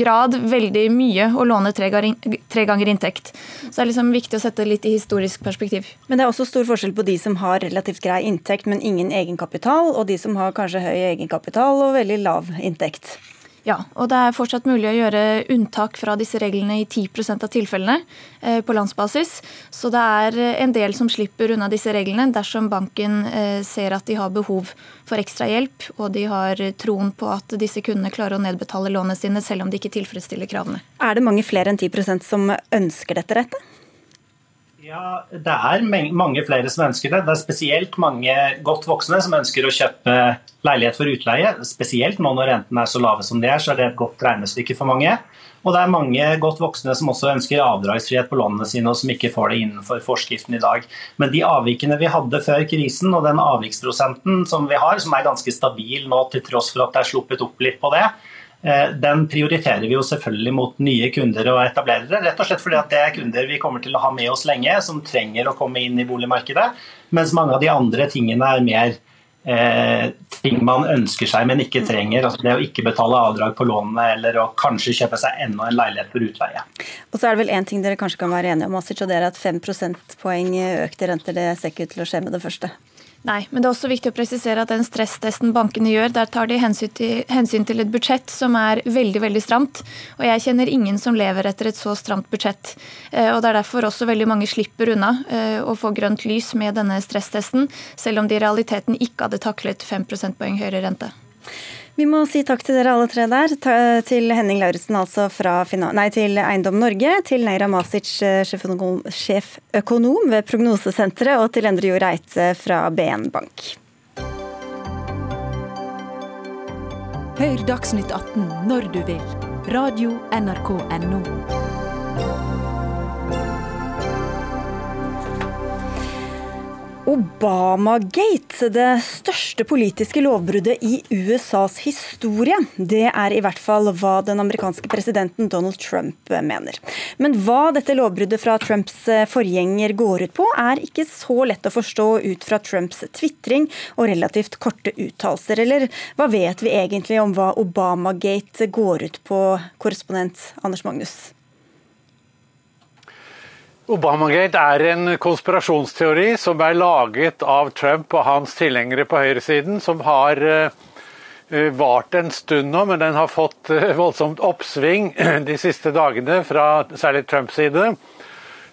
grad veldig mye å låne tre ganger inntekt. Så det er liksom viktig å sette litt i historisk perspektiv. Men det er også stor forskjell på de som har relativt grei inntekt, men ingen egenkapital, og de som har kanskje høy egenkapital og veldig lav inntekt. Ja, og det er fortsatt mulig å gjøre unntak fra disse reglene i 10 av tilfellene eh, på landsbasis. Så det er en del som slipper unna disse reglene dersom banken eh, ser at de har behov for ekstra hjelp, og de har troen på at disse kundene klarer å nedbetale lånene sine selv om de ikke tilfredsstiller kravene. Er det mange flere enn 10% som ønsker dette rettet? Ja, Det er mange flere som ønsker det. Det er spesielt mange godt voksne som ønsker å kjøpe leilighet for utleie. Spesielt nå når rentene er så lave som de er, så er det et godt regnestykke for mange. Og det er mange godt voksne som også ønsker avdragsfrihet på lånene sine, og som ikke får det innenfor forskriften i dag. Men de avvikene vi hadde før krisen, og den avviksprosenten som vi har, som er ganske stabil nå til tross for at det er sluppet opp litt på det, den prioriterer vi jo selvfølgelig mot nye kunder og etablerere. Rett og slett fordi at det er kunder vi kommer til å ha med oss lenge, som trenger å komme inn i boligmarkedet. Mens mange av de andre tingene er mer eh, ting man ønsker seg, men ikke trenger. Altså det å ikke betale avdrag på lånene, eller å kanskje kjøpe seg enda en leilighet for utleie. Og så er det vel én ting dere kanskje kan være enige om, Asic, og det er at 5 prosentpoeng økte renter det ser ikke ut til å skje med det første. Nei, men det er også viktig å presisere at den stresstesten bankene gjør, der tar de hensyn til, hensyn til, et budsjett som er veldig veldig stramt. Og jeg kjenner ingen som lever etter et så stramt budsjett. Eh, og Det er derfor også veldig mange slipper unna eh, å få grønt lys med denne stresstesten, selv om de i realiteten ikke hadde taklet 5 prosentpoeng høyere rente. Vi må si takk til dere alle tre der. Til Henning Lauritzen altså fra nei, til Eiendom Norge, til Neira Masic, sjeføkonom, sjeføkonom ved Prognosesenteret, og til Endre Jo Reite fra BN Bank. Hør Dagsnytt 18 når du vil. Radio NRK Radio.nrk.no. Obamagate, det største politiske lovbruddet i USAs historie. Det er i hvert fall hva den amerikanske presidenten Donald Trump mener. Men hva dette lovbruddet fra Trumps forgjenger går ut på, er ikke så lett å forstå ut fra Trumps tvitring og relativt korte uttalelser. Eller hva vet vi egentlig om hva Obamagate går ut på, korrespondent Anders Magnus? Obamagate er en konspirasjonsteori som er laget av Trump og hans tilhengere på høyresiden, som har uh, vart en stund nå, men den har fått uh, voldsomt oppsving de siste dagene fra særlig Trumps side.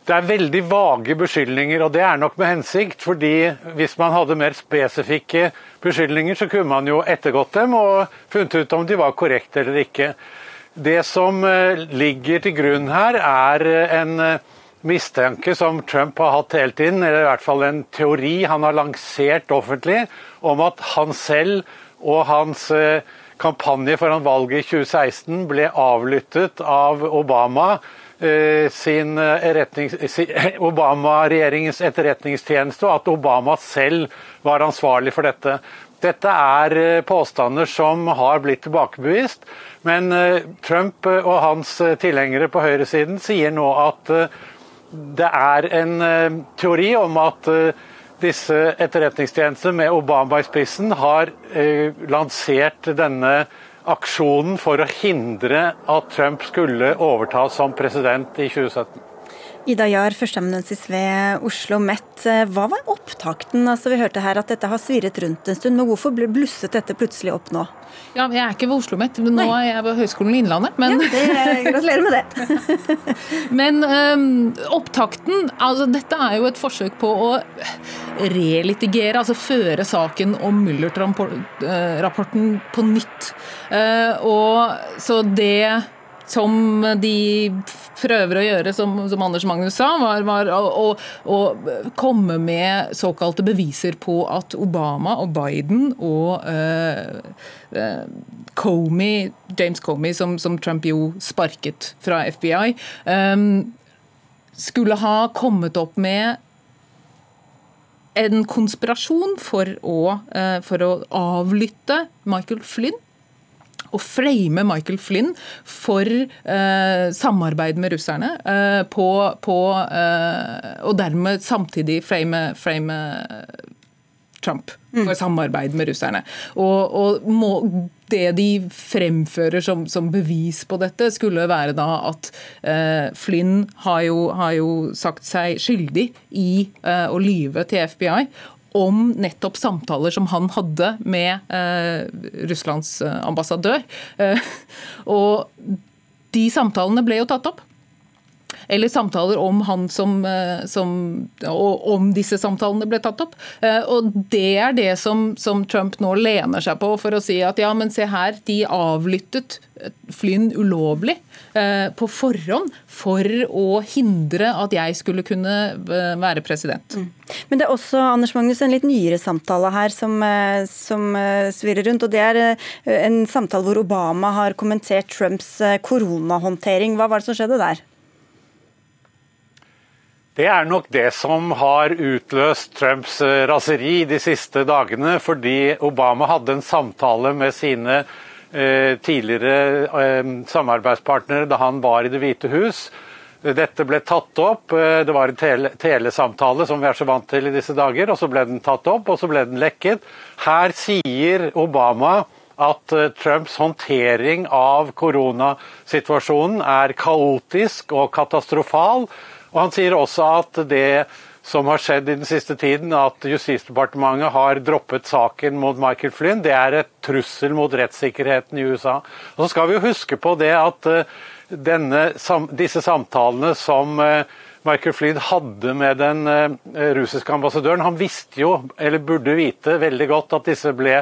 Det er veldig vage beskyldninger, og det er nok med hensikt. fordi hvis man hadde mer spesifikke beskyldninger, så kunne man jo ettergått dem og funnet ut om de var korrekte eller ikke. Det som ligger til grunn her, er en mistanke som Trump har hatt hele tiden, eller i hvert fall en teori han har lansert offentlig, om at han selv og hans eh, kampanje foran valget i 2016 ble avlyttet av Obama. Eh, sin eh, Obama-regjeringens etterretningstjeneste, og at Obama selv var ansvarlig for dette. Dette er påstander som har blitt tilbakebevist, men Trump og hans tilhengere på høyresiden sier nå at det er en uh, teori om at uh, disse etterretningstjenestene med Obama i spissen har uh, lansert denne aksjonen for å hindre at Trump skulle overta som president i 2017. Ida Jahr, førsteamanuensis ved Oslo Met. Hva var opptakten? Altså, vi hørte her at dette har svirret rundt en stund, men hvorfor blusset dette plutselig opp nå? Ja, Jeg er ikke ved Oslo Met, men nå er jeg ved Høgskolen i Innlandet. Men... Ja, det, gratulerer med det. men um, opptakten altså Dette er jo et forsøk på å relitigere, altså føre saken om Mullert-rapporten på nytt. Uh, og så det som de prøver å gjøre, som, som Anders Magnus sa, var, var å, å, å, komme med såkalte beviser på at Obama og Biden og uh, uh, Comey, James Comey, som, som, Trump jo sparket fra FBI, um, skulle ha kommet opp med en konspirasjon for å, for å avlytte Michael Flynn å frame Michael Flynn for eh, samarbeid med russerne, eh, på, på, eh, og dermed samtidig frame, frame Trump mm. for samarbeid med russerne. Og, og må, det de fremfører som, som, bevis på dette, skulle være da at eh, Flynn har jo, har jo, sagt seg skyldig i eh, å lyve til FBI om nettopp samtaler som han hadde med eh, Russlands eh, ambassadør. Eh, og de samtalene ble jo tatt opp. Eller samtaler om han som, eh, som Og om disse samtalene ble tatt opp. Eh, og det er det som, som, Trump nå lener seg på for å si at ja, men se her, de avlyttet Flynn ulovlig eh, på forhånd for å hindre at jeg skulle kunne være president. Mm. Men det er også Anders Magnus, en litt nyere samtale her som, som svirrer rundt. og Det er en samtale hvor Obama har kommentert Trumps koronahåndtering. Hva var det som skjedde der? Det er nok det som har utløst Trumps eh, raseri de siste dagene, fordi Obama hadde en samtale med sine eh, tidligere eh, samarbeidspartnere da han var i Det hvite hus, dette ble tatt opp. Det var en tele telesamtale som vi er så vant til i disse dager, og så ble den tatt opp, og så ble den lekket. Her sier Obama at Trumps håndtering av koronasituasjonen er kaotisk og katastrofal. Og han sier også at det som har skjedd i den siste tiden, at Justisdepartementet har droppet saken mot Michael Flynn, det er et trussel mot rettssikkerheten i USA. Og så skal vi jo huske på det at eh, denne, disse samtalene som eh, Michael Flynn hadde med den russiske ambassadøren, han visste jo, eller burde vite veldig godt at disse ble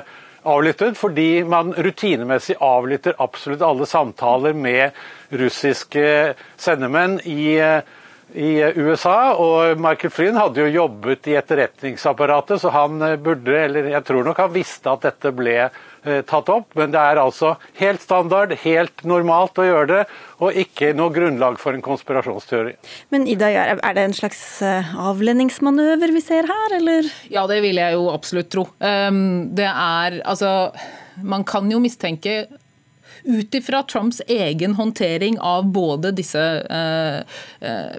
avlyttet, fordi man rutinemessig avlytter absolutt alle samtaler med russiske sendemenn i, i USA. Og Michael Flynn hadde jo jobbet i etterretningsapparatet, så han burde, eller jeg tror nok han visste at dette ble Eh, tatt opp, men det er altså helt standard, helt normalt å gjøre det, og ikke noe grunnlag for en konspirasjonsteori. Men Ida, er det en slags avlendingsmanøver vi ser her, eller? Ja, det vil jeg jo absolutt tro. Ehm, det er altså Man kan jo mistenke ut ifra Trumps egen håndtering av både disse eh,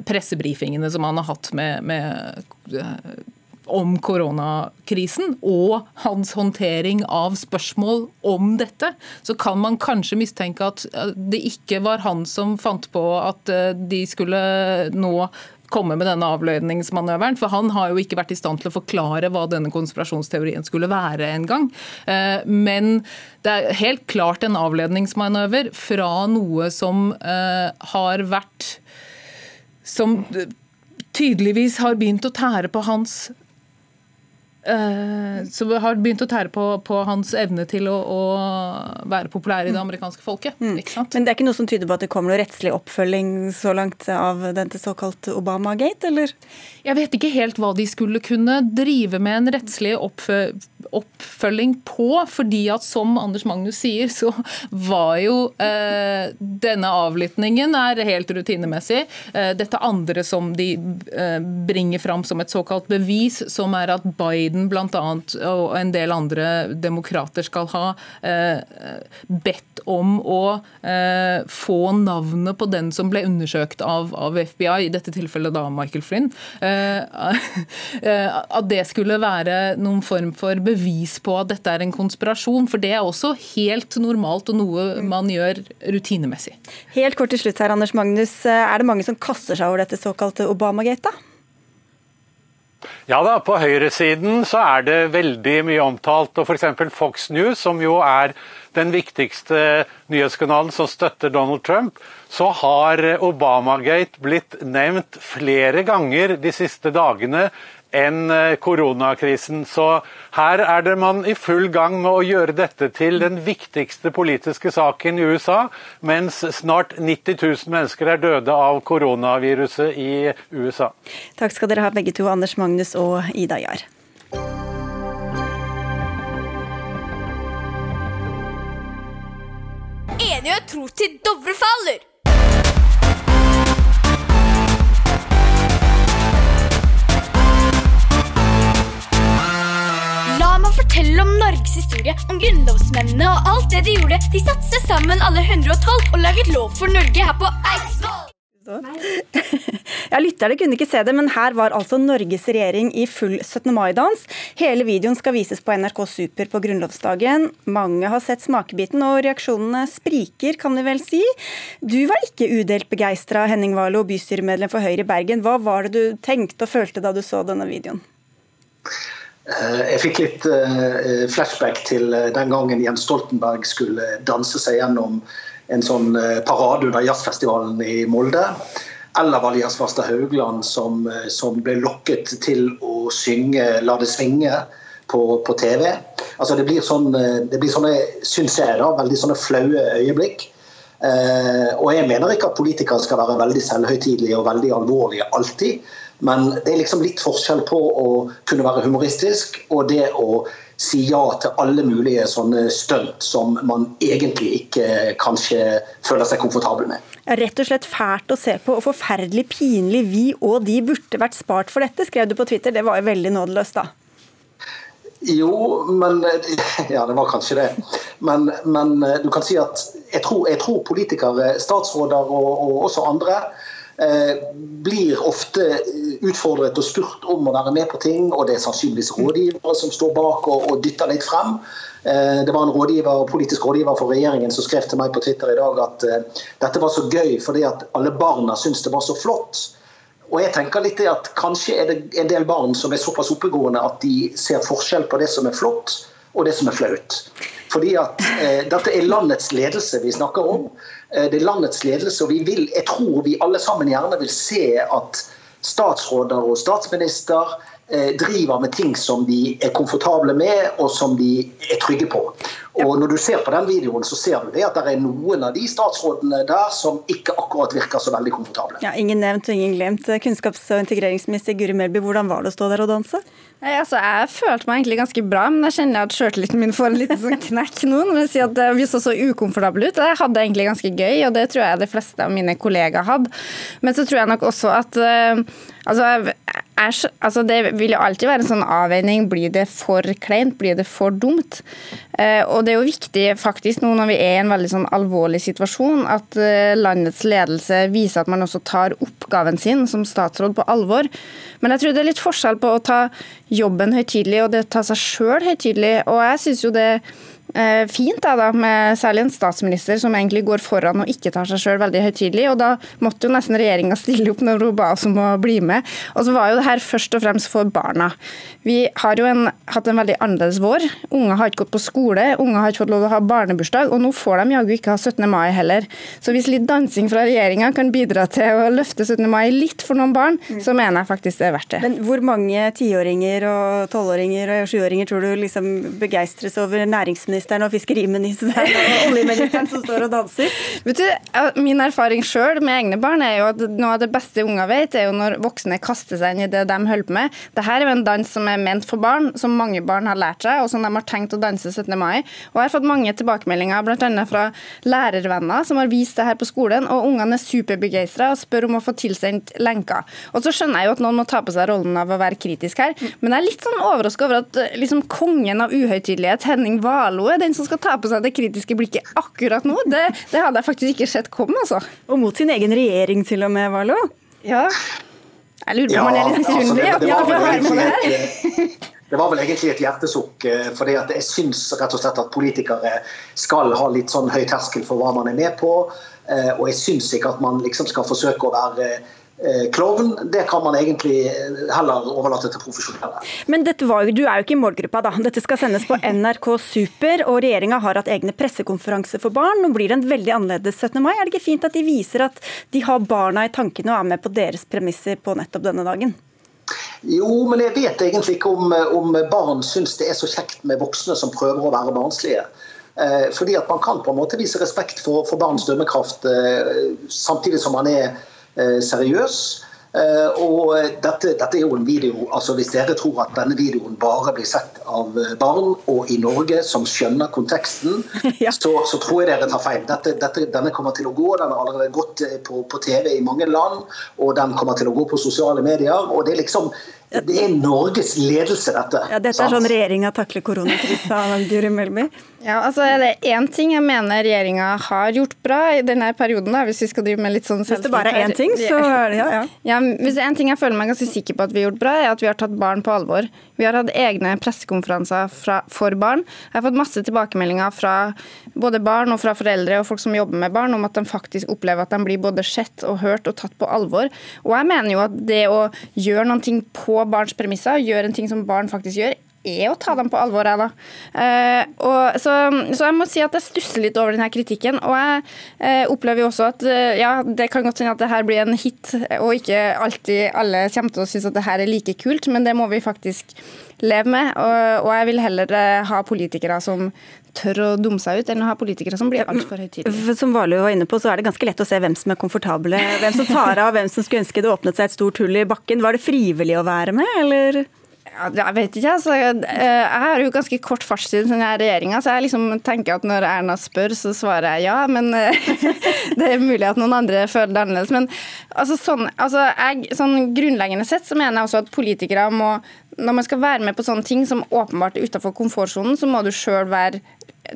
pressebrifingene som han har hatt med, med om koronakrisen og hans håndtering av spørsmål om dette, så kan man kanskje mistenke at eh, det ikke var han som fant på at eh, de skulle nå komme med denne avløyningsmanøveren. For han har jo ikke vært i stand til å forklare hva denne konspirasjonsteorien skulle være engang. Eh, men det er helt klart en avledningsmanøver fra noe som har vært Som tydeligvis har begynt å tære på hans Eh, så vi har begynt å tære på, på hans evne til å, å, være populær i det amerikanske folket. Mm. Men det er ikke noe som tyder på at det kommer noe rettslig oppfølging så langt av dette såkalt Obama-gate, eller? Jeg vet ikke helt hva de skulle kunne drive med en rettslig oppfølging på. fordi at som Anders Magnus sier, så var jo eh, denne avlytningen er helt rutinemessig. Eh, dette andre som de eh, bringer fram som et såkalt bevis, som er at Biden blant bl.a. og en del andre demokrater skal ha eh, bedt om å eh, få navnet på den som ble undersøkt av, av FBI, i dette tilfellet da Michael Flynn. Eh, at det skulle være noen form for bevis på at dette er en konspirasjon. For det er også helt normalt og noe man gjør rutinemessig. Helt kort til slutt her, Anders Magnus. Er det mange som kaster seg over dette såkalte Obamagate? da? Ja da, på høyresiden så er det veldig mye omtalt. og F.eks. Fox News, som jo er den viktigste nyhetskanalen som støtter Donald Trump, så har Obamagate blitt nevnt flere ganger de siste dagene enn eh, koronakrisen. Så her er det man i full gang med å gjøre dette til den viktigste politiske saken i USA, mens snart 90 000 mennesker er døde av koronaviruset i USA. Takk skal dere ha begge to, Anders Magnus og Ida Jahr. Enighet tror til Dovre faller! fortelle om Norges historie, om grunnlovsmennene og alt det de gjorde. De satte seg sammen alle 112 og laget lov for Norge her på Eidsvoll. Ja, Lytterne kunne ikke se det, men her var altså Norges regjering i full 17. mai-dans. Hele videoen skal vises på NRK Super på grunnlovsdagen. Mange har sett smakebiten, og reaksjonene spriker, kan vi vel si. Du var ikke udelt begeistra, Henning Warloe, bystyremedlem for Høyre i Bergen. Hva var det du tenkte og følte da du så denne videoen? Eh, jeg fikk litt eh, flashback til eh, den gangen Jens Stoltenberg skulle danse seg gjennom en sånn parade under jazzfestivalen i Molde. Eller var det Jens Farstad Haugland som, som, ble lokket til å synge 'La det svinge' på, på TV. Altså det blir, sånn, det blir sånne, syns jeg, da, veldig sånne flaue øyeblikk. Eh, og jeg mener ikke at politikere skal være veldig selvhøytidelige og veldig alvorlige alltid. Men det er liksom litt forskjell på å kunne være humoristisk og det å si ja til alle mulige sånne stunt som man egentlig ikke kanskje føler seg komfortabel med. Rett og slett fælt å se på og forferdelig pinlig. Vi og de burde vært spart for dette, skrev du på Twitter. Det var jo veldig nådeløst, da. Jo, men Ja, det var kanskje det. Men, men du kan si at jeg tror, jeg tror politikere, statsråder og, og også andre blir ofte utfordret og spurt om å være med på ting, og det er sannsynligvis rådgivere som står bak og, og dytter litt frem. Det var en rådgiver, politisk rådgiver for regjeringen som skrev til meg på Twitter i dag at dette var så gøy fordi at alle barna syntes det var så flott. Og jeg tenker litt at Kanskje er det en del barn som er såpass oppegående at de ser forskjell på det som er flott og det som er flaut. Fordi at eh, Dette er landets ledelse vi snakker om. Eh, det er landets ledelse, og vi vil, jeg tror vi alle sammen gjerne vil se at statsråder og statsminister driver med ting som de er komfortable med og som de er trygge på. Og Når du ser på den videoen, så ser du det at det er noen av de statsrådene der som ikke akkurat virker så veldig komfortable. Ja, Ingen nevnt og ingen glemt. Kunnskaps- og integreringsminister Guri Melby, hvordan var det å stå der og danse? Nei, altså, jeg følte meg egentlig ganske bra, men jeg kjenner at sjøltilliten min får en liten sånn knekk nå. når jeg sier at Vi så så ukomfortabel ut. Jeg hadde egentlig ganske gøy, og det tror jeg de fleste av mine kollegaer hadde. Men så tror jeg nok også at uh, altså, jeg, jeg, altså, Det vil jo alltid være en sånn avveining. Blir det for kleint? Blir det for dumt? Uh, og det er jo viktig faktisk nå når vi er i en veldig sånn alvorlig situasjon, at uh, landets ledelse viser at man også tar oppgaven sin som statsråd på alvor. Men jeg tror det er litt forskjell på å ta jobben høytidelig og det å ta seg sjøl høytidelig. Og jeg synes jo det Eh, fint, da, da, med særlig en statsminister som egentlig går foran og ikke tar seg sjøl veldig høytidelig. Og da måtte jo nesten regjeringa stille opp når hun ba oss om å bli med. Og så var jo det her først og fremst for barna. Vi har jo en, hatt en veldig annerledes vår. Unger har ikke gått på skole, unger har ikke fått lov til å ha barnebursdag, og nå får de jaggu ikke ha 17. mai heller. Så hvis litt dansing fra regjeringa kan bidra til å løfte 17. mai litt for noen barn, mm. så mener jeg faktisk det er verdt det. Men hvor mange tiåringer og tolvåringer og sjuåringer tror du liksom begeistres over næringsministeren? Næringsministeren og fiskeriministeren og oljeministeren som står og danser? Vet du, Min erfaring sjøl med egne barn er jo at noe av det beste unger vet, er jo når voksne kaster seg inn i det de holder på med. Dette er jo en dans som er ment for barn, som mange barn har lært seg, og som de har tenkt å danse 17. mai. Og Jeg har fått mange tilbakemeldinger, bl.a. fra lærervenner som har vist det her på skolen, og ungene er superbegeistra og spør om å få tilsendt lenker. Og så skjønner jeg jo at noen må ta på seg rollen av å være kritisk her, men jeg er litt sånn overraska over at liksom kongen av uhøytidelighet, Henning Warloe, er den som skal ta på seg det kritiske blikket akkurat nå. Det, det hadde jeg faktisk ikke sett komme, altså. Og mot sin egen regjering til og med, Valo. Ja. Jeg lurer på om han er litt misunnelig. Altså, det, det, det var vel egentlig et hjertesukk. Eh, fordi jeg syns rett og slett at politikere skal ha litt sånn høy terskel for hva man er med på. Eh, og jeg syns ikke at man liksom skal forsøke å være klovn, det kan man egentlig eh, heller overlate til profesjonelle. Men var, du er jo ikke i målgruppa, da. Dette skal sendes på NRK Super, og regjeringa har hatt egne pressekonferanser for barn. Nå blir det en veldig annerledes 17. mai. Er det ikke fint at de viser at de har barna i tankene og er med på deres premisser på nettopp denne dagen? Jo, men jeg vet egentlig ikke om, om barn syns det er så kjekt med voksne som prøver å være barnslige. Eh, fordi at man kan på en måte vise respekt for, for barns dømmekraft samtidig som man er Eh, seriøs. Uh, og dette, dette, er jo en video, altså Hvis dere tror at denne videoen bare blir sett av eh, barn og i Norge som skjønner konteksten, ja. så, så, tror jeg dere tar feil. Dette, dette, denne kommer til å gå, Den har allerede gått på, på, TV i mange land, og den kommer til å gå på sosiale medier. og det er liksom det er Norges ledelse, dette. Ja, dette er sånn regjeringa takler koronakrisa, Guri Melby? Ja, altså er det én ting jeg mener regjeringa har gjort bra i denne perioden, da, hvis vi skal drive med litt sånn Hvis det bare er én ting, så er det ja, ja. ja hvis det er en ting jeg føler meg ganske sikker på at vi har gjort bra, er at vi har tatt barn på alvor. Vi har hatt egne pressekonferanser fra, for barn. Jeg har fått masse tilbakemeldinger fra både barn og fra foreldre og folk som jobber med barn, om at de faktisk opplever at de blir både sett og hørt og tatt på alvor. Og jeg mener jo at det å gjøre noen ting barns premisser, gjøre en ting som barn faktisk gjør, er å ta dem på alvor. Jeg, da. Uh, så, så, jeg må si at jeg stusser litt over denne kritikken. Og jeg uh, opplever jo også at uh, ja, det kan godt hende at det her blir en hit, og ikke alltid alle kommer til å synes at det her er like kult, men det må vi faktisk leve med. Og, og jeg vil heller ha politikere som tør å dumme seg ut, enn å ha politikere som blir altfor høytidelige. Som Warloe var inne på, så er det ganske lett å se hvem som er komfortable. Hvem som tar av, hvem som skulle ønske det åpnet seg et stort hull i bakken. Var det frivillig å være med, eller? Ja, jeg vet ikke. Altså, jeg har jo ganske kort fartstid i denne regjeringa, så jeg liksom tenker at når Erna spør, så svarer jeg ja. Men det er mulig at noen andre føler det annerledes. Men altså, sånn, altså, jeg, sånn grunnleggende sett så mener jeg også at politikere må Når man skal være med på sånne ting som åpenbart er utafor komfortsonen, så må du sjøl være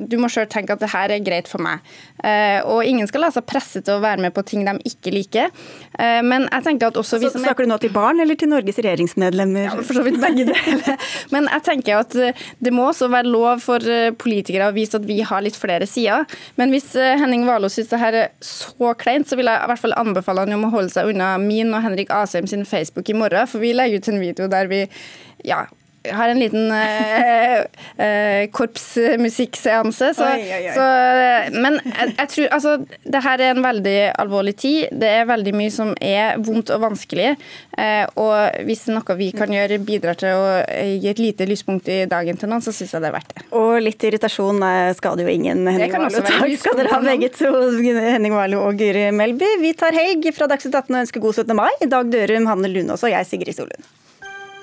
du må sjøl tenke at det her er greit for meg. Eh, og ingen skal la seg presse til å være med på ting de ikke liker. Eh, men jeg tenker at også vi Så, snakker du nå til barn eller til Norges regjeringsmedlemmer? Ja, for så vidt begge deler. Men jeg tenker at eh, det må også være lov for politikere å vise at vi har litt flere sider. Men hvis Henning Warloe syns det her er så kleint, så vil jeg i hvert fall anbefale han om å holde seg unna min og Henrik Asheim sin Facebook i morgen, for vi legger ut en video der vi ja, har en liten uh, uh, korpsmusikkseanse. Så, men jeg, jeg tror altså Det her er en veldig alvorlig tid. Det er veldig mye som er vondt og vanskelig. Uh, og hvis noe vi kan gjøre bidrar til å eh, gi et lite lyspunkt i dagen til noen, så syns jeg det er verdt det. Og litt irritasjon eh, skader jo ingen, Henning være Takk skal dere ha begge to, Henning Warloe og Guri Melby. Vi tar helg fra Dagsnytt 18 og ønsker god 17. mai. Dag Dørum, Hanne Lunås og jeg, Sigrid Solund.